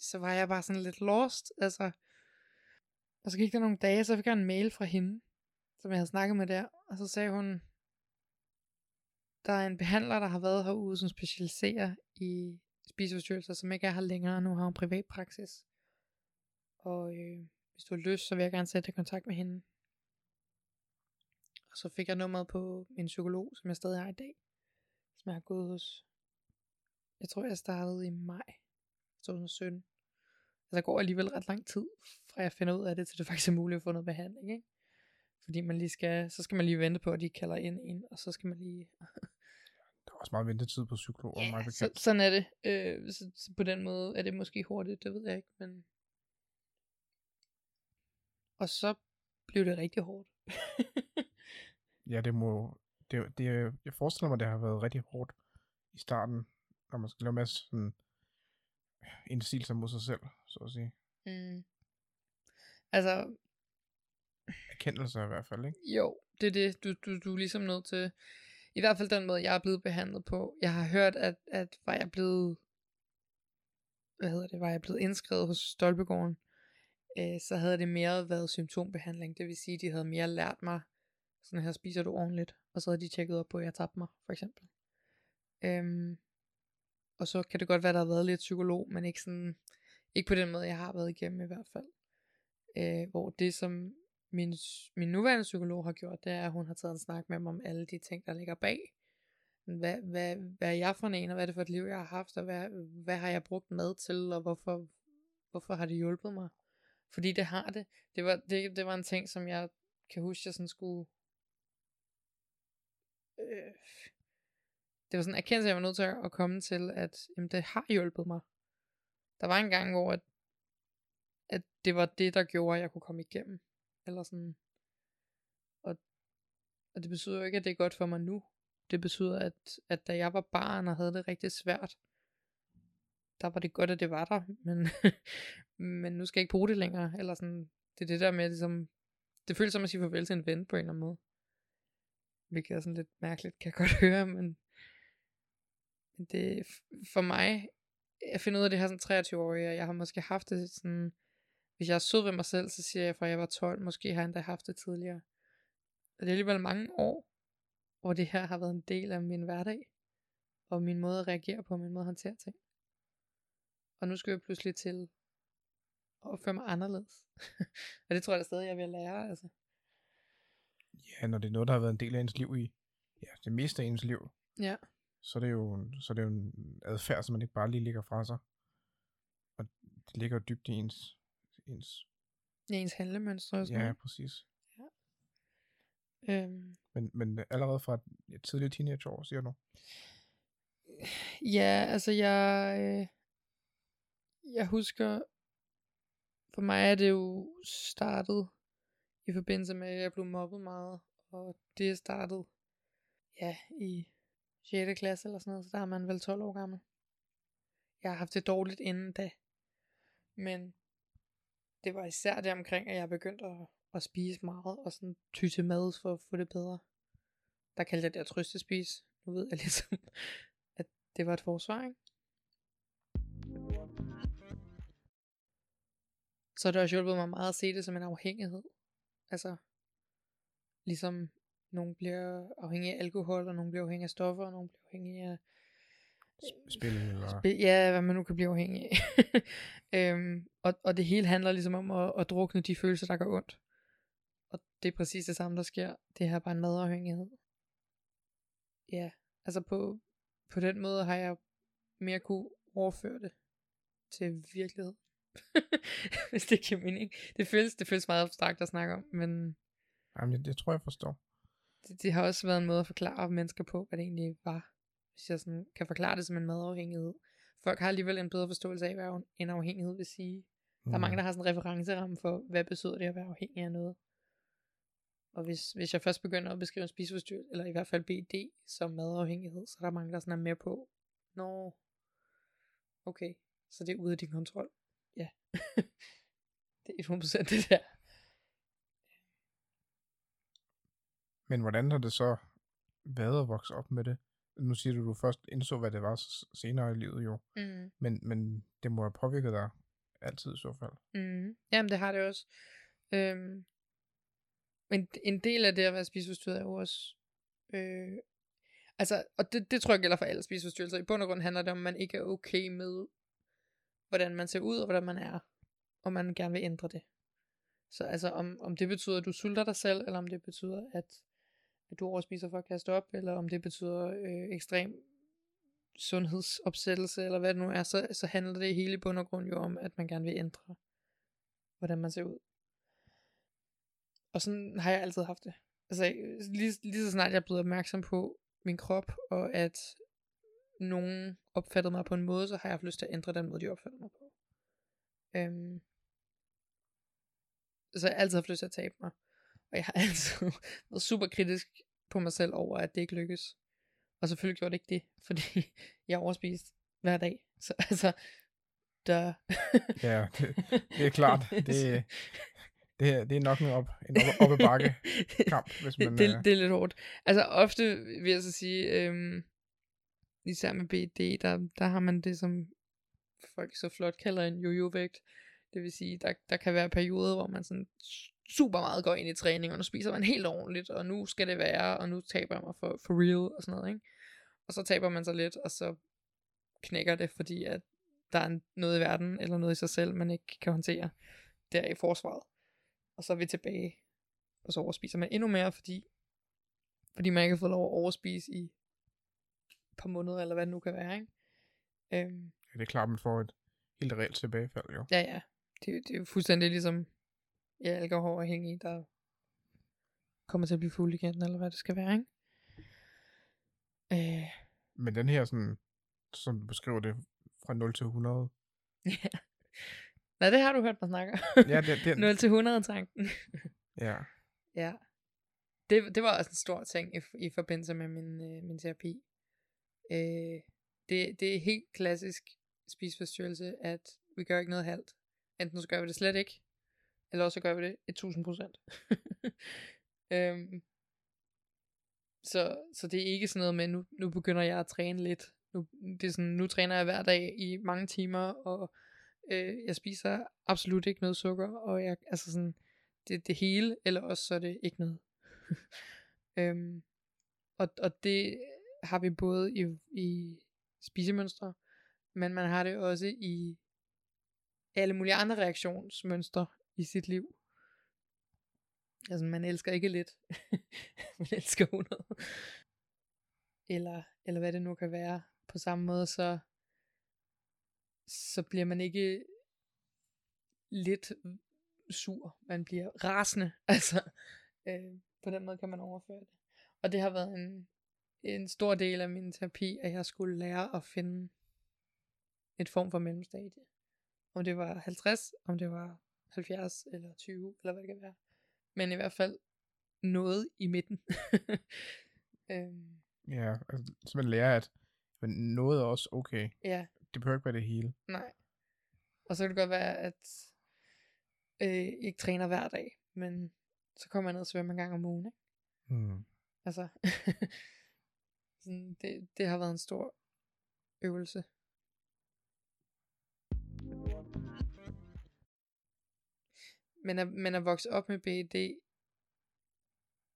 så var jeg bare sådan lidt lost, altså. Og så gik der nogle dage, så fik jeg en mail fra hende, som jeg havde snakket med der, og så sagde hun, der er en behandler, der har været herude, som specialiserer i spiseforstyrrelser, som ikke er her længere, nu har hun privat praksis. Og øh, hvis du har lyst, så vil jeg gerne sætte dig i kontakt med hende. Og så fik jeg nummeret på min psykolog, som jeg stadig har i dag. Som jeg har gået hos. Jeg tror, jeg startede i maj 2017. Altså, der går alligevel ret lang tid, fra jeg finder ud af det, til det faktisk er muligt at få noget behandling, ikke? Fordi man lige skal, så skal man lige vente på, at de kalder ind en, og så skal man lige... Der er også meget ventetid på psykologer, ja, meget så, bekendt. sådan er det. Øh, så, så, på den måde er det måske hurtigt, det ved jeg ikke, men... Og så blev det rigtig hårdt. Ja, det må... Det, det, jeg forestiller mig, det har været rigtig hårdt i starten, når man skal lave en masse sådan indsigelser mod sig selv, så at sige. mm. Altså, Erkendelser i hvert fald, ikke? Jo, det er det, du, du, du er ligesom nødt til. I hvert fald den måde, jeg er blevet behandlet på. Jeg har hørt, at, at var jeg blevet, hvad hedder det, var jeg blevet indskrevet hos Stolpegården, øh, så havde det mere været symptombehandling. Det vil sige, de havde mere lært mig, sådan her spiser du ordentligt. Og så havde de tjekket op på, at jeg tabte mig, for eksempel. Øhm, og så kan det godt være, der har været lidt psykolog, men ikke sådan, ikke på den måde, jeg har været igennem i hvert fald. Øh, hvor det, som min, min nuværende psykolog har gjort, det er, at hun har taget en snak med mig om alle de ting, der ligger bag. Hvad, hvad, hvad er jeg for en, og hvad er det for et liv, jeg har haft, og hvad, hvad har jeg brugt mad til, og hvorfor, hvorfor har det hjulpet mig? Fordi det har det. Det var, det, det var en ting, som jeg kan huske, jeg sådan skulle... Øh, det var sådan en erkendelse, jeg var nødt til at komme til, at jamen, det har hjulpet mig. Der var en gang, hvor at, at det var det, der gjorde, at jeg kunne komme igennem. Eller sådan. Og, og det betyder jo ikke, at det er godt for mig nu. Det betyder, at, at da jeg var barn og havde det rigtig svært, der var det godt, at det var der, men, men nu skal jeg ikke bruge det længere. Eller sådan, det er det der med, ligesom, det føles som at sige farvel til en ven på en eller anden måde. Hvilket er sådan lidt mærkeligt, kan jeg godt høre, men, men det for mig, jeg finder ud af det her som 23 år, og jeg har måske haft det sådan, hvis jeg er sød ved mig selv, så siger jeg fra jeg var 12, måske har jeg endda haft det tidligere. Og det er alligevel mange år, hvor det her har været en del af min hverdag, og min måde at reagere på, min måde at håndtere ting. Og nu skal jeg pludselig til at opføre mig anderledes. og det tror jeg da stadig, jeg vil lære. Altså. Ja, når det er noget, der har været en del af ens liv i, ja, det meste af ens liv, Ja. så er det jo, så er det jo en adfærd, som man ikke bare lige lægger fra sig. Og det ligger jo dybt i ens, ens I ens handlemønstre og sådan ja, noget. præcis. Øhm, Men, men allerede fra et tidligt teenageår, siger du? Ja, altså jeg, øh, jeg husker, for mig er det jo startet i forbindelse med, at jeg blev mobbet meget, og det er startet, ja, i 6. klasse eller sådan noget, så der er man vel 12 år gammel. Jeg har haft det dårligt inden da, men det var især det omkring, at jeg begyndte at, at spise meget, og sådan ty til mad for at få det bedre. Der kaldte jeg det at trøstespise. Nu ved jeg ligesom, at det var et forsvar, ikke? Så det har også hjulpet mig meget at se det som en afhængighed. Altså, ligesom nogen bliver afhængig af alkohol, og nogen bliver afhængig af stoffer, og nogen bliver afhængig af Sp- Spil eller... Spil, ja, hvad man nu kan blive afhængig af. øhm, og, og det hele handler ligesom om at, at drukne de følelser, der gør ondt. Og det er præcis det samme, der sker. Det her er bare en madafhængighed. Ja, altså på, på den måde har jeg mere kunne overføre det til virkelighed. Hvis det giver mening. Det føles, det føles meget abstrakt at snakke om, men Jamen, det, det tror jeg forstår. det, det har også været en måde at forklare mennesker på, hvad det egentlig var. Hvis jeg sådan kan forklare det som en madafhængighed. Folk har alligevel en bedre forståelse af, hvad en afhængighed vil sige. Der er mange, der har sådan en referenceramme for, hvad betyder det at være afhængig af noget. Og hvis, hvis jeg først begynder at beskrive en spiseforstyrrelse, eller i hvert fald BD som madafhængighed, så er der mange, der sådan er med på, Nå, okay, så det er ude af din kontrol. Ja, det er 100% det der. Men hvordan har det så været at vokse op med det? Nu siger du, at du først indså, hvad det var senere i livet jo. Mm. Men, men det må have påvirket dig altid i så fald. Mm. Jamen, det har det også. Øhm, men en del af det at være spiseforstyrret er jo også... Øh, Altså, og det, det tror jeg gælder for alle spiseforstyrrelser. I bund og grund handler det om, at man ikke er okay med, hvordan man ser ud og hvordan man er. Og man gerne vil ændre det. Så altså, om, om det betyder, at du sulter dig selv, eller om det betyder, at, at du overspiser for at kaste op, eller om det betyder øh, ekstrem sundhedsopsættelse, eller hvad det nu er, så, så handler det hele i bund og grund jo om, at man gerne vil ændre, hvordan man ser ud. Og sådan har jeg altid haft det. Altså, lige, lige så snart jeg er blevet opmærksom på min krop, og at nogen opfattede mig på en måde, så har jeg haft lyst til at ændre den måde, de opfattede mig på. Øhm, så jeg har altid haft lyst til at tabe mig. Og jeg har altid været super kritisk på mig selv over, at det ikke lykkes. Og selvfølgelig gjorde det ikke det, fordi jeg overspiste hver dag. Så altså, der... ja, det, det er klart. Det, det, er, det er nok en op, en op, op bakke kamp, hvis man... det, det, det er lidt hårdt. Altså ofte vil jeg så sige, øhm, især med BD, der, der har man det, som folk så flot kalder en jojo-vægt. Det vil sige, der, der kan være perioder, hvor man sådan super meget går ind i træning, og nu spiser man helt ordentligt, og nu skal det være, og nu taber jeg mig for, for real, og sådan noget, ikke? Og så taber man sig lidt, og så knækker det, fordi at der er noget i verden, eller noget i sig selv, man ikke kan håndtere der i forsvaret. Og så er vi tilbage, og så overspiser man endnu mere, fordi, fordi man ikke har fået lov at overspise i par måneder, eller hvad det nu kan være, ikke? Øhm, ja, det er klart, man får et helt reelt tilbagefald, jo. Ja, ja. Det, det er jo fuldstændig ligesom ja, alkoholafhængig, der kommer til at blive fuld igen, eller hvad det skal være, ikke? Øh. Men den her sådan, som du beskriver det, fra 0 til 100. Ja. Nej, det har du hørt mig snakke Ja, det, det... 0 til 100 tanken. ja. Ja. Det, det var også en stor ting i, i forbindelse med min, øh, min terapi. Øh, det, det er helt klassisk spiseforstyrrelse, at vi gør ikke noget halvt. Enten så gør vi det slet ikke, eller også gør vi det 1000 procent. øhm, så, så det er ikke sådan noget med, nu, nu begynder jeg at træne lidt. Nu, det er sådan, nu træner jeg hver dag i mange timer, og øh, jeg spiser absolut ikke noget sukker, og jeg, altså sådan, det det hele, eller også så er det ikke noget. øhm, og, og det har vi både i, i spisemønstre, men man har det også i alle mulige andre reaktionsmønstre i sit liv. Altså, man elsker ikke lidt. man elsker 100. Eller, eller hvad det nu kan være. På samme måde, så, så bliver man ikke lidt sur. Man bliver rasende. Altså, øh, på den måde kan man overføre det. Og det har været en, en stor del af min terapi, at jeg skulle lære at finde et form for mellemstadie. Om det var 50, om det var 70 eller 20, eller hvad det kan være. Men i hvert fald noget i midten. øhm. Ja, altså, så man lærer, at noget er også okay. Ja. Det behøver ikke være det hele. Nej. Og så kan det godt være, at øh, ikke træner hver dag, men så kommer jeg ned og svømmer en gang om ugen, ikke? Mm. Altså, sådan, det, det har været en stor øvelse. Men at, men at vokse op med BED,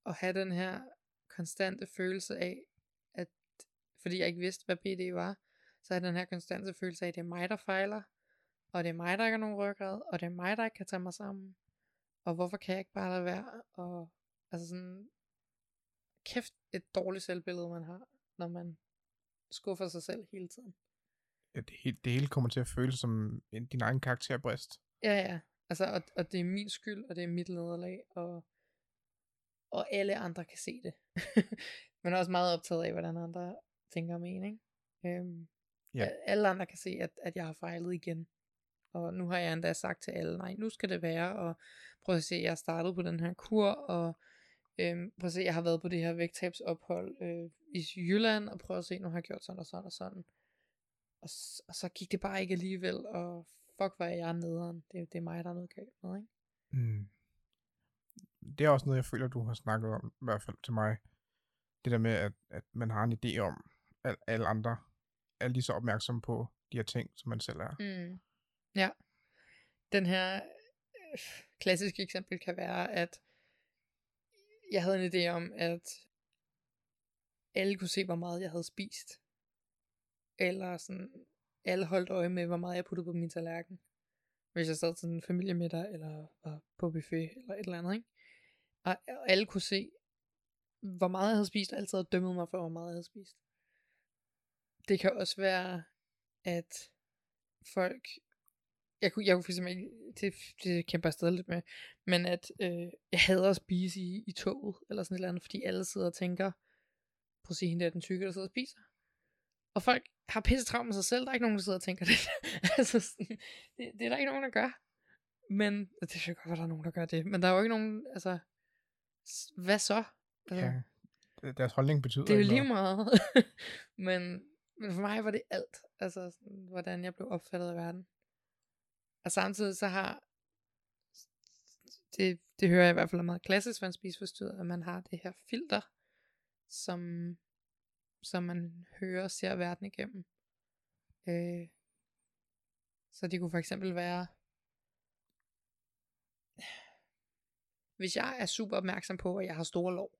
og have den her konstante følelse af, at fordi jeg ikke vidste, hvad BD var, så er den her konstante følelse af, at det er mig, der fejler, og det er mig, der ikke har nogen ryggrad, og det er mig, der ikke kan tage mig sammen. Og hvorfor kan jeg ikke bare lade være? Og altså sådan, kæft et dårligt selvbillede, man har, når man skuffer sig selv hele tiden. Ja, det, hele, det hele kommer til at føles som din egen karakterbrist. Ja, ja. Altså, og, og det er min skyld, og det er mit nederlag, og, og alle andre kan se det. Men er også meget optaget af, hvordan andre tænker om en, ikke? Øhm, ja. Alle andre kan se, at, at jeg har fejlet igen. Og nu har jeg endda sagt til alle, nej, nu skal det være, og prøv at se, jeg har startet på den her kur, og øhm, prøv at se, jeg har været på det her vægttabsophold øh, i Jylland, og prøv at se, nu har jeg gjort sådan og sådan og sådan. Og, og så gik det bare ikke alligevel, og fuck, hvor er jeg nederen. Det, det er mig, der er noget galt med, ikke? Mm. Det er også noget, jeg føler, du har snakket om, i hvert fald til mig. Det der med, at, at man har en idé om, at alle andre er lige så opmærksomme på de her ting, som man selv er. Mm. Ja. Den her øh, klassiske eksempel kan være, at jeg havde en idé om, at alle kunne se, hvor meget jeg havde spist. Eller sådan, alle holdt øje med, hvor meget jeg puttede på min tallerken. Hvis jeg sad til en familiemiddag, eller var på buffet, eller et eller andet, ikke? Og, og alle kunne se, hvor meget jeg havde spist, og altid havde dømmet mig for, hvor meget jeg havde spist. Det kan også være, at folk, jeg kunne, jeg kunne eksempel ikke, det, det kæmper jeg stadig lidt med, men at øh, jeg hader at spise i, i toget, eller sådan et eller andet, fordi alle sidder og tænker, prøv at se hende der, den tykke, der sidder og spiser. Og folk har pisse travlt med sig selv, der er ikke nogen, der sidder og tænker det. altså, sådan, det, det, er der ikke nogen, der gør. Men, det er godt, at der er nogen, der gør det, men der er jo ikke nogen, altså, hvad så? Altså, ja, deres holdning betyder Det er jo lige meget. men, men for mig var det alt. Altså, sådan, hvordan jeg blev opfattet af verden. Og samtidig så har, det, det hører jeg i hvert fald er meget klassisk for en spiseforstyrret, at man har det her filter, som, som man hører og ser verden igennem. Øh, så det kunne for eksempel være, hvis jeg er super opmærksom på, at jeg har store lov,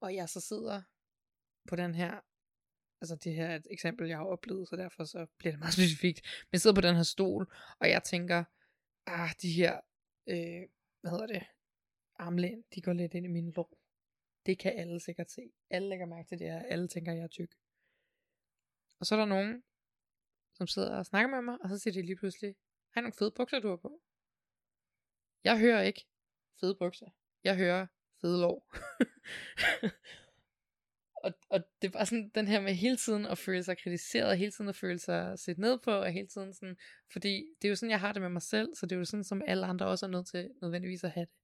og jeg så sidder på den her, altså det her er et eksempel, jeg har oplevet, så derfor så bliver det meget specifikt, men jeg sidder på den her stol, og jeg tænker, ah, de her, øh, hvad hedder det, armlæn, de går lidt ind i min lår. Det kan alle sikkert se. Alle lægger mærke til det her. Alle tænker, jeg er tyk. Og så er der nogen, som sidder og snakker med mig, og så siger de lige pludselig, har nogle fede bukser, du har på? Jeg hører ikke fede bukser. Jeg hører fede lår. og, og det var sådan den her med hele tiden at føle sig kritiseret, hele tiden at føle sig set ned på, og hele tiden sådan, fordi det er jo sådan, jeg har det med mig selv, så det er jo sådan, som alle andre også er nødt til nødvendigvis at have det.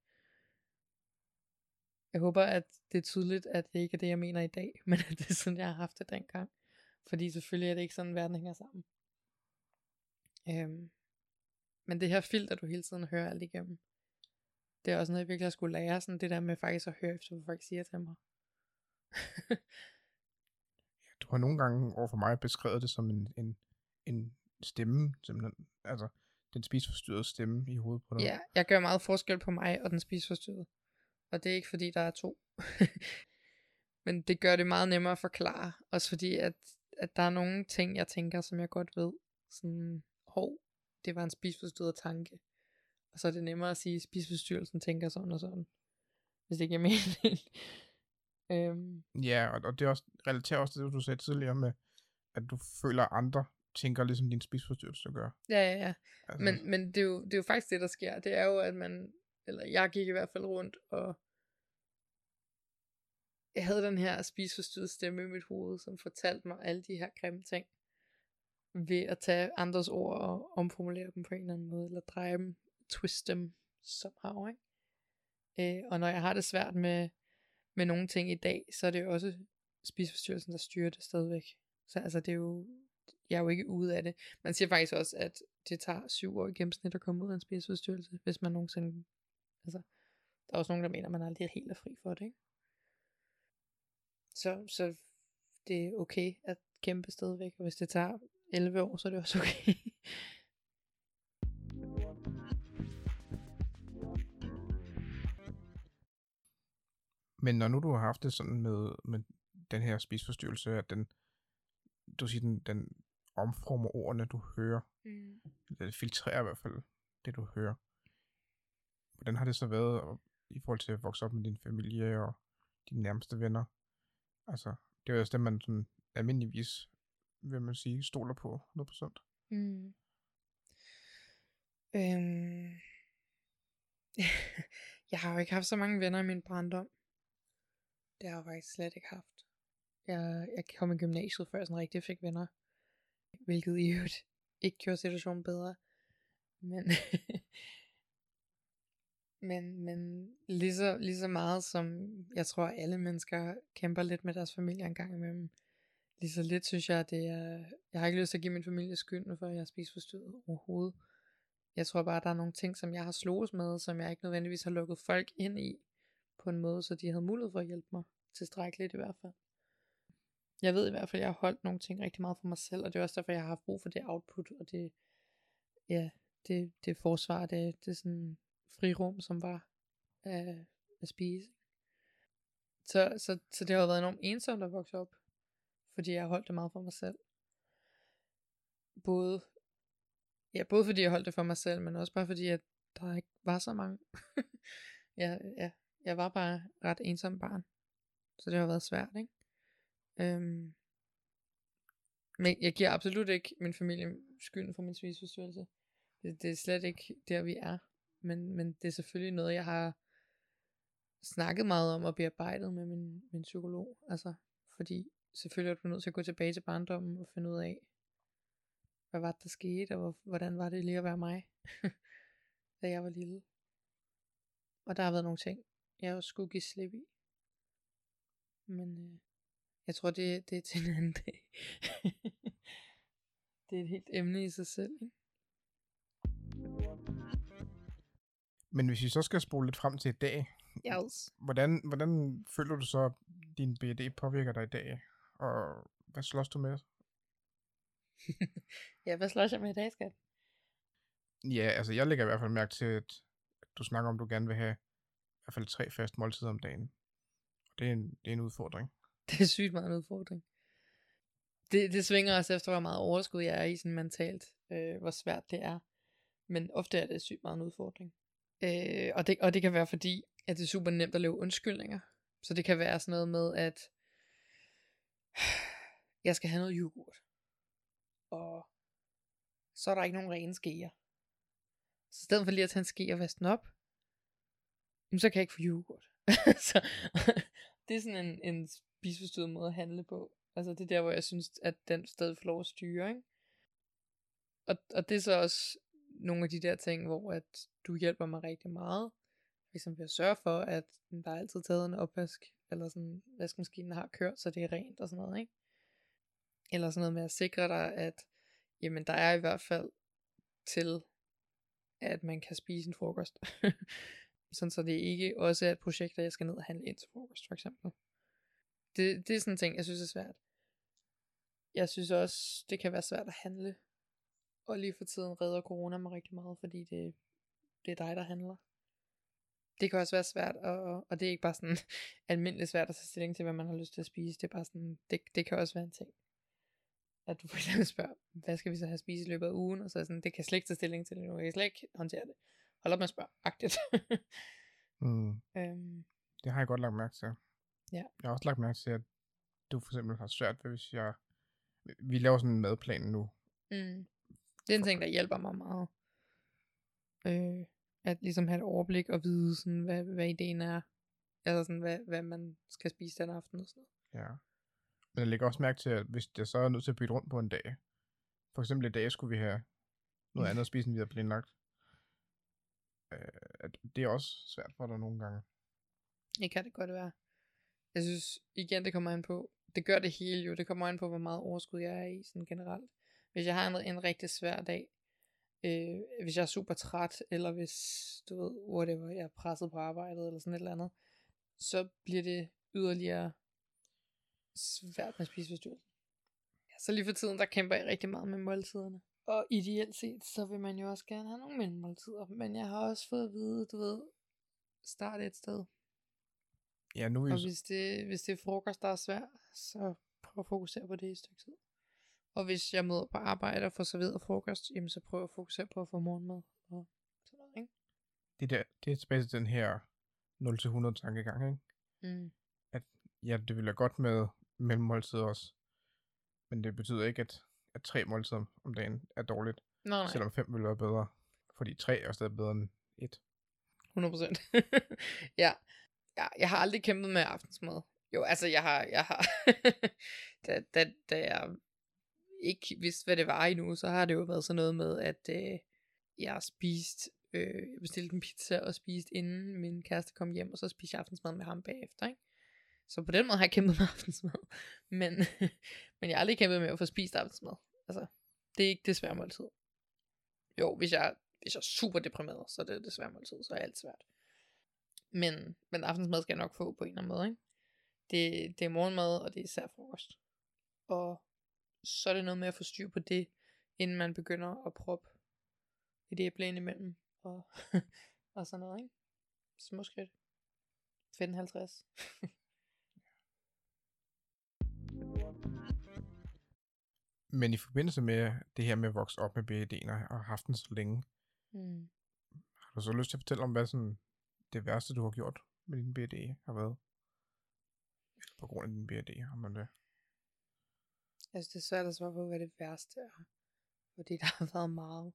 Jeg håber, at det er tydeligt, at det ikke er det, jeg mener i dag, men at det er sådan, jeg har haft det dengang. Fordi selvfølgelig er det ikke sådan, verden hænger sammen. Øhm, men det her filter, du hele tiden hører alt igennem, det er også noget, jeg virkelig har skulle lære, sådan det der med faktisk at høre efter, hvad folk siger til mig du har nogle gange over for mig beskrevet det som en, en, en stemme, simpelthen. Altså, den spiseforstyrrede stemme i hovedet på dig. Ja, jeg gør meget forskel på mig og den spiseforstyrrede. Og det er ikke fordi, der er to. Men det gør det meget nemmere at forklare. Også fordi, at, at der er nogle ting, jeg tænker, som jeg godt ved. Sådan, hov, det var en spiseforstyrret tanke. Og så er det nemmere at sige, at spiseforstyrrelsen tænker sådan og sådan. Hvis det ikke er mening øhm. Ja, og, og det er også, relaterer også til det, du sagde tidligere med, at du føler, at andre tænker ligesom din spiseforstyrrelse gør. Ja, ja, ja. Altså. Men, men det, er jo, det er jo faktisk det, der sker. Det er jo, at man, eller jeg gik i hvert fald rundt, og jeg havde den her spiseforstyrrede stemme i mit hoved, som fortalte mig alle de her grimme ting, ved at tage andres ord og omformulere dem på en eller anden måde, eller dreje dem twist dem somehow, ikke? Øh, og når jeg har det svært med, med nogle ting i dag, så er det jo også spiseforstyrrelsen, der styrer det stadigvæk. Så altså, det er jo, jeg er jo ikke ude af det. Man siger faktisk også, at det tager syv år i gennemsnit at komme ud af en spiseforstyrrelse, hvis man nogensinde, altså, der er også nogen, der mener, at man aldrig er helt er fri for det, ikke? Så, så det er okay at kæmpe stadigvæk, og hvis det tager 11 år, så er det også okay. Men når nu du har haft det sådan med, med den her spisforstyrrelse, at den, du siger, den, den omformer ordene, du hører. Mm. Det filtrerer i hvert fald det, du hører. Hvordan har det så været i forhold til at vokse op med din familie og dine nærmeste venner? Altså, det er jo også det, man sådan almindeligvis, vil man sige, stoler på 100%. Mm. Øhm. jeg har jo ikke haft så mange venner i min barndom. Det har jeg faktisk slet ikke haft. Jeg, jeg kom i gymnasiet, før jeg sådan rigtig fik venner. Hvilket i øvrigt ikke gjorde situationen bedre. Men, men, men lige, så, lige så meget som jeg tror alle mennesker kæmper lidt med deres familie en gang imellem. Lige så lidt synes jeg, at det er, jeg har ikke lyst til at give min familie skylden for at jeg spiser forstyrret overhovedet. Jeg tror bare, at der er nogle ting, som jeg har slået med, som jeg ikke nødvendigvis har lukket folk ind i på en måde, så de havde mulighed for at hjælpe mig tilstrækkeligt i hvert fald. Jeg ved i hvert fald, at jeg har holdt nogle ting rigtig meget for mig selv, og det er også derfor, jeg har haft brug for det output, og det, ja, det, det forsvar, det, det sådan frirum, som var at, at spise. Så, så, så det har været enormt ensomt at vokse op, fordi jeg har holdt det meget for mig selv. Både, ja, både fordi jeg holdt det for mig selv, men også bare fordi, at der ikke var så mange. ja, ja, jeg var bare ret ensom barn. Så det har været svært, ikke? Øhm, men jeg giver absolut ikke min familie skylden for min spiseforstyrrelse. Det, det er slet ikke der, vi er. Men, men det er selvfølgelig noget, jeg har snakket meget om og bearbejdet med min, min psykolog. Altså, fordi selvfølgelig er du nødt til at gå tilbage til barndommen og finde ud af, hvad var det, der skete, og hvordan var det lige at være mig, da jeg var lille. Og der har været nogle ting, jeg også skulle give slip i. Men øh, jeg tror, det, det er til en anden dag. det er et helt emne i sig selv, ikke? Men hvis vi så skal spole lidt frem til i dag, yes. hvordan, hvordan føler du så, at din BD påvirker dig i dag? Og hvad slås du med? ja, hvad slås jeg med i dag, skat? Ja, altså jeg lægger i hvert fald mærke til, at du snakker om, at du gerne vil have i hvert fald tre faste måltider om dagen. Det er en, det er en udfordring. Det er sygt meget en udfordring. Det, det svinger også efter, hvor meget overskud jeg er i sådan mentalt, øh, hvor svært det er. Men ofte er det sygt meget en udfordring. Øh, og, det, og det kan være fordi, at det er super nemt at lave undskyldninger. Så det kan være sådan noget med, at jeg skal have noget yoghurt. Og så er der ikke nogen rene skeer. Så i stedet for lige at tage en ske og vaske den op, så kan jeg ikke få yoghurt. så det er sådan en, en spiseforstyrret måde at handle på. Altså det er der, hvor jeg synes, at den stadig får lov at styre, ikke? Og, og det er så også nogle af de der ting, hvor at du hjælper mig rigtig meget. Ligesom ved at sørge for, at der er altid taget en opvask, eller sådan, vaskemaskinen har kørt, så det er rent og sådan noget, ikke? Eller sådan noget med at sikre dig, at jamen, der er i hvert fald til, at man kan spise en frokost. sådan så det ikke også er et projekt, at jeg skal ned og handle ind til frokost, for eksempel. Det, det er sådan en ting, jeg synes er svært. Jeg synes også, det kan være svært at handle. Og lige for tiden redder corona mig rigtig meget, fordi det, det er dig, der handler. Det kan også være svært, og, og det er ikke bare sådan almindeligt svært at tage stilling til, hvad man har lyst til at spise. Det er bare sådan, det, det kan også være en ting. At du for eksempel spørger, hvad skal vi så have spist i løbet af ugen? Og så er sådan, det kan jeg slet ikke tage stilling til nu. Jeg kan slet ikke håndtere det. Hold op med at spørge, agtigt. mm. øhm. Det har jeg godt lagt mærke til. Ja. Jeg har også lagt mærke til, at du for eksempel har svært ved, hvis jeg... Vi laver sådan en madplan nu. Mm. Det er en ting, der hjælper mig meget. Øh, at ligesom have et overblik og vide, sådan, hvad, hvad ideen er. Altså sådan, hvad, hvad man skal spise den aften og sådan noget. Ja. Men jeg lægger også mærke til, at hvis jeg så er nødt til at bytte rundt på en dag, for eksempel i dag skulle vi have noget andet at spise, end vi havde planlagt. Øh, det er også svært for dig nogle gange. Det kan det godt være. Jeg synes, igen, det kommer an på, det gør det hele jo, det kommer an på, hvor meget overskud jeg er i, sådan generelt. Hvis jeg har en, en rigtig svær dag, øh, hvis jeg er super træt, eller hvis, du ved, whatever, jeg er presset på arbejdet, eller sådan et eller andet, så bliver det yderligere svært med spiseforstyrrelse. Ja, så lige for tiden, der kæmper jeg rigtig meget med måltiderne. Og ideelt set, så vil man jo også gerne have nogle mellemmåltider. Men jeg har også fået at vide, du ved, start et sted. Ja, nu er Og hvis det, hvis det er frokost, der er svært, så prøv at fokusere på det i et stykke tid. Og hvis jeg møder på arbejde og får serveret frokost, jamen så prøv at fokusere på at få morgenmad og sådan noget, ikke? Det, der, det er tilbage til den her 0-100 tankegang, ikke? Mm. At ja, det vil være godt med mellemmåltider også. Men det betyder ikke, at, at tre måltider om dagen er dårligt. Nej, nej. Selvom fem vil være bedre. Fordi tre er stadig bedre end et. 100% ja. ja. Jeg har aldrig kæmpet med aftensmad. Jo, altså jeg har, jeg har da, da, da jeg ikke vidste, hvad det var endnu, så har det jo været sådan noget med, at øh, jeg har spist, øh, jeg bestilte en pizza og spist inden min kæreste kom hjem, og så spiste jeg aftensmad med ham bagefter, ikke? Så på den måde har jeg kæmpet med aftensmad. Men, men jeg har aldrig kæmpet med at få spist aftensmad. Altså, det er ikke det svære måltid. Jo, hvis jeg, hvis jeg er super deprimeret, så er det det svære måltid, så er alt svært. Men, men aftensmad skal jeg nok få på en eller anden måde, ikke? Det, det er morgenmad, og det er især frokost. Og så er det noget med at få styr på det, inden man begynder at proppe et æble ind imellem, og, og sådan noget, ikke? Småskridt. 55. Men i forbindelse med det her med at vokse op med BED'en og haft den så længe, Mm. har du så lyst til at fortælle om, hvad sådan det værste, du har gjort med din BED har været? Eller på grund af din BED, har man det? Altså, det er svært at svare på, hvad det værste er. Fordi der har været meget.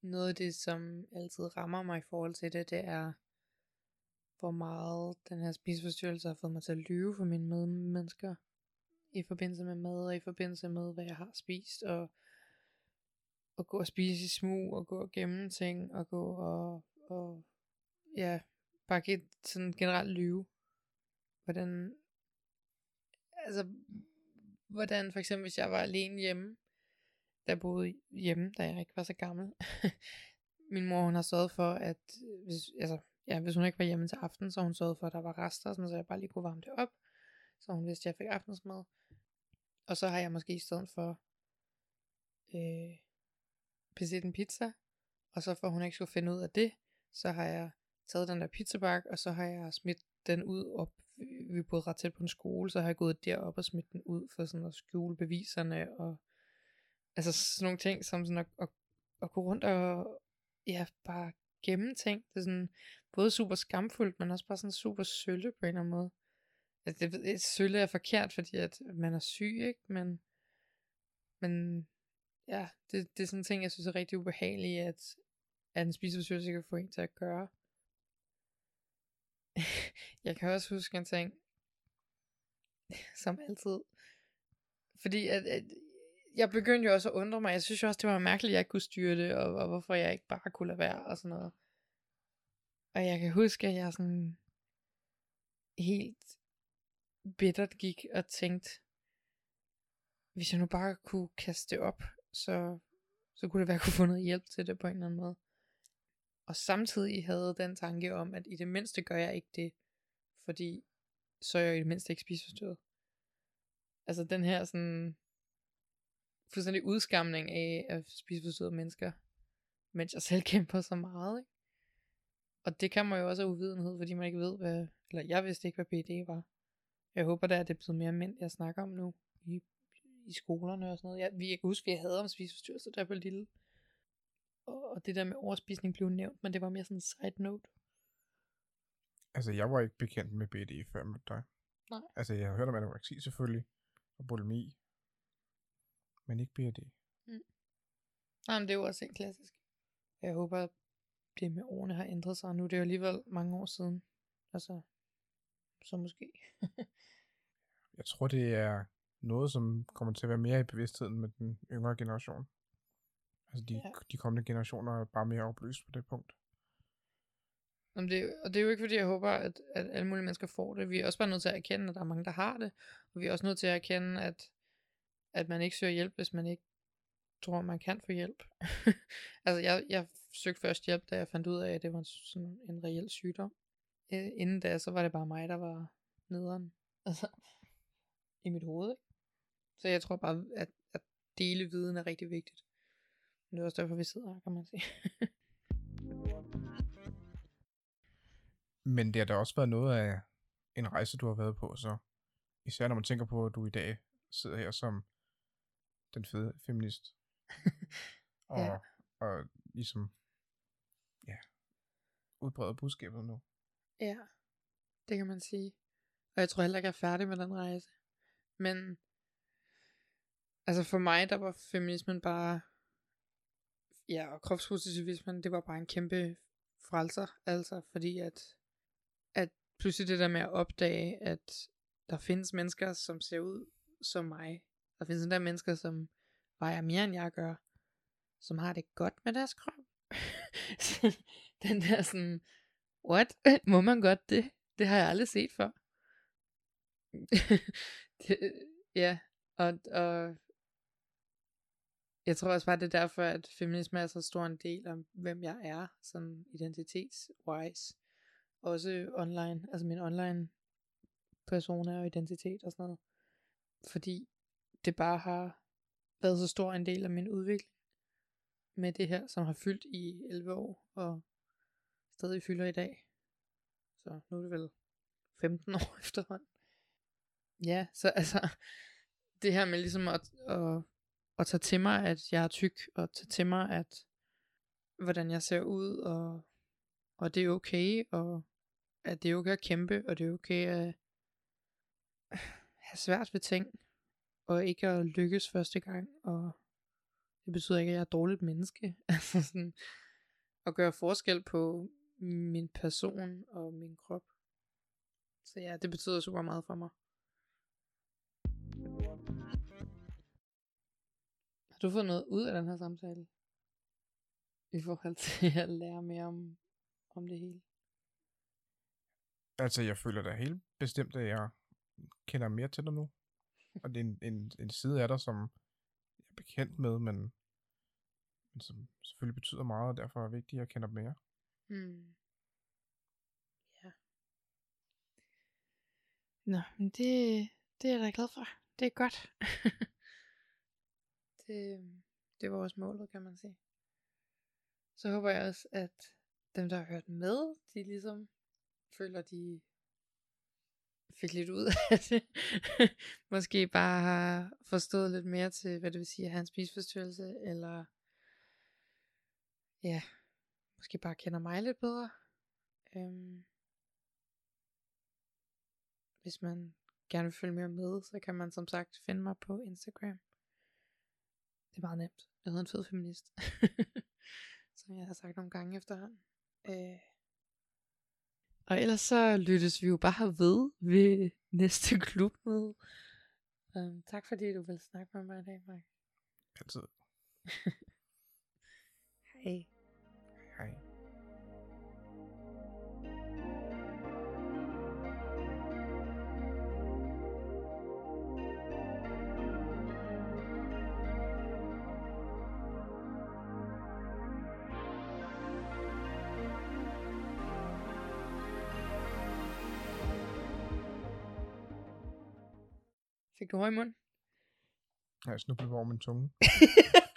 Noget af det, som altid rammer mig i forhold til det, det er, hvor meget den her spiseforstyrrelse har fået mig til at lyve for mine medmennesker. I forbindelse med mad, og i forbindelse med, hvad jeg har spist, og, og gå og spise i smug, og gå og gemme ting, og gå og, og ja, bare get, sådan generelt lyve. Hvordan, altså, hvordan for eksempel, hvis jeg var alene hjemme, da jeg boede hjemme, da jeg ikke var så gammel. Min mor, hun har sørget for, at hvis, altså, ja, hvis hun ikke var hjemme til aften, så hun sørget for, at der var rester, sådan, så jeg bare lige kunne varme det op. Så hun vidste, at jeg fik aftensmad. Og så har jeg måske i stedet for øh, bestilt en pizza, og så for hun ikke skulle finde ud af det, så har jeg taget den der pizzabak, og så har jeg smidt den ud op. Vi boede ret tæt på en skole, så har jeg gået derop og smidt den ud for sådan at skjule beviserne, og altså sådan nogle ting, som sådan at, at, at gå rundt og ja, bare gemme ting. Det er sådan både super skamfuldt, men også bare sådan super sølle på en eller anden måde. Altså, det, det, sølle er forkert, fordi at man er syg, ikke? Men, men ja, det, det er sådan en ting, jeg synes er rigtig ubehageligt, at, at en spiseforstyrrelse kan få en til at gøre. jeg kan også huske en ting, som altid. Fordi at, at jeg begyndte jo også at undre mig. Jeg synes jo også, det var mærkeligt, at jeg ikke kunne styre det, og, og hvorfor jeg ikke bare kunne lade være, og sådan noget. Og jeg kan huske, at jeg sådan helt bittert gik og tænkte, hvis jeg nu bare kunne kaste det op, så, så kunne det være, at jeg kunne få noget hjælp til det på en eller anden måde. Og samtidig havde den tanke om, at i det mindste gør jeg ikke det, fordi så er jeg i det mindste ikke spiseforstyrret. Altså den her sådan fuldstændig udskamning af at spiseforstyrrede mennesker, mens jeg selv kæmper så meget. Ikke? Og det kan man jo også af uvidenhed, fordi man ikke ved, hvad, eller jeg vidste ikke, hvad PD var. Jeg håber da, at det er blevet mere mænd, jeg snakker om nu i, i skolerne og sådan noget. Jeg, vi, jeg kan huske, at jeg havde om spiseforstyrrelse, da jeg var lille. Og, og det der med overspisning blev nævnt, men det var mere sådan en side note. Altså, jeg var ikke bekendt med BD før jeg mødte dig. Nej. Altså, jeg har hørt om anoreksi selvfølgelig, og bulimi, men ikke BD. Nej, men det er jo også helt klassisk. Jeg håber, at det med årene har ændret sig. Nu er det jo alligevel mange år siden. Altså, så måske. Jeg tror, det er noget, som kommer til at være mere i bevidstheden med den yngre generation. Altså, de, Ja. de kommende generationer er bare mere oplyst på det punkt. Jamen det, og det er jo ikke fordi, jeg håber, at, at alle mulige mennesker får det. Vi er også bare nødt til at erkende, at der er mange, der har det. Og vi er også nødt til at erkende, at, at man ikke søger hjælp, hvis man ikke tror, man kan få hjælp. altså, jeg, jeg søgte først hjælp, da jeg fandt ud af, at det var en, sådan en reel sygdom. Øh, inden da, så var det bare mig, der var nederen. Altså, i mit hoved. Ikke? Så jeg tror bare, at, at dele viden er rigtig vigtigt. Men det er også derfor, vi sidder her, kan man sige. Men det har da også været noget af en rejse, du har været på, så især når man tænker på, at du i dag sidder her som den fede feminist. og, Ja. og ligesom, ja, udbreder budskabet nu. Ja, det kan man sige. Og jeg tror heller ikke, jeg er færdig med den rejse. Men, altså for mig, der var feminismen bare, ja, og kropspositivismen, det var bare en kæmpe frelser. Altså, fordi at, at pludselig det der med at opdage, at der findes mennesker, som ser ud som mig. Der findes endda mennesker, som vejer mere, end jeg gør. Som har det godt med deres krop. Den der sådan, what? Må man godt det? Det har jeg aldrig set før. det, ja, og, og jeg tror også bare, det er derfor, at feminisme er så stor en del af, hvem jeg er, sådan identitetswise. Også online, altså min online persona og identitet og sådan noget. Fordi det bare har været så stor en del af min udvikling med det her, som har fyldt i 11 år, og stadig fylder i dag. Så nu er det vel 15 år efterhånden. Ja, så altså, det her med ligesom at, at at tage til mig, at jeg er tyk, og tage til mig, at hvordan jeg ser ud, og, og det er okay, og at det er okay at kæmpe, og det er okay at have svært ved ting, og ikke at lykkes første gang, og det betyder ikke, at jeg er et dårligt menneske. altså sådan, at gøre forskel på min person og min krop. Så ja, det betyder super meget for mig. Har du fået noget ud af den her samtale? I forhold til at lære mere om, om det hele? Altså, jeg føler da helt bestemt, at jeg kender mere til dig nu. Og det er en, en, en side af dig, som jeg er bekendt med, men, men som selvfølgelig betyder meget, og derfor er det vigtigt, at jeg kender mere. Hmm. Ja. Nå, men det, det er jeg da glad for. Det er godt. det, det var også målet, kan man sige. Så håber jeg også, at dem, der har hørt med, de ligesom føler, de fik lidt ud af det. Måske bare har forstået lidt mere til, hvad det vil sige at have en spiseforstyrrelse, eller ja, måske bare kender mig lidt bedre. Øhm, hvis man gerne vil følge mere med, så kan man som sagt finde mig på Instagram. Det er meget nemt. Jeg hedder en fed feminist. som jeg har sagt nogle gange efterhånden. Øh. Og ellers så lyttes vi jo bare ved ved næste klubmøde. Um, tak fordi du vil snakke med mig i dag, Mark. Altid. Hej. Hej. Fik du hår i munden? Jeg snublet over min tunge.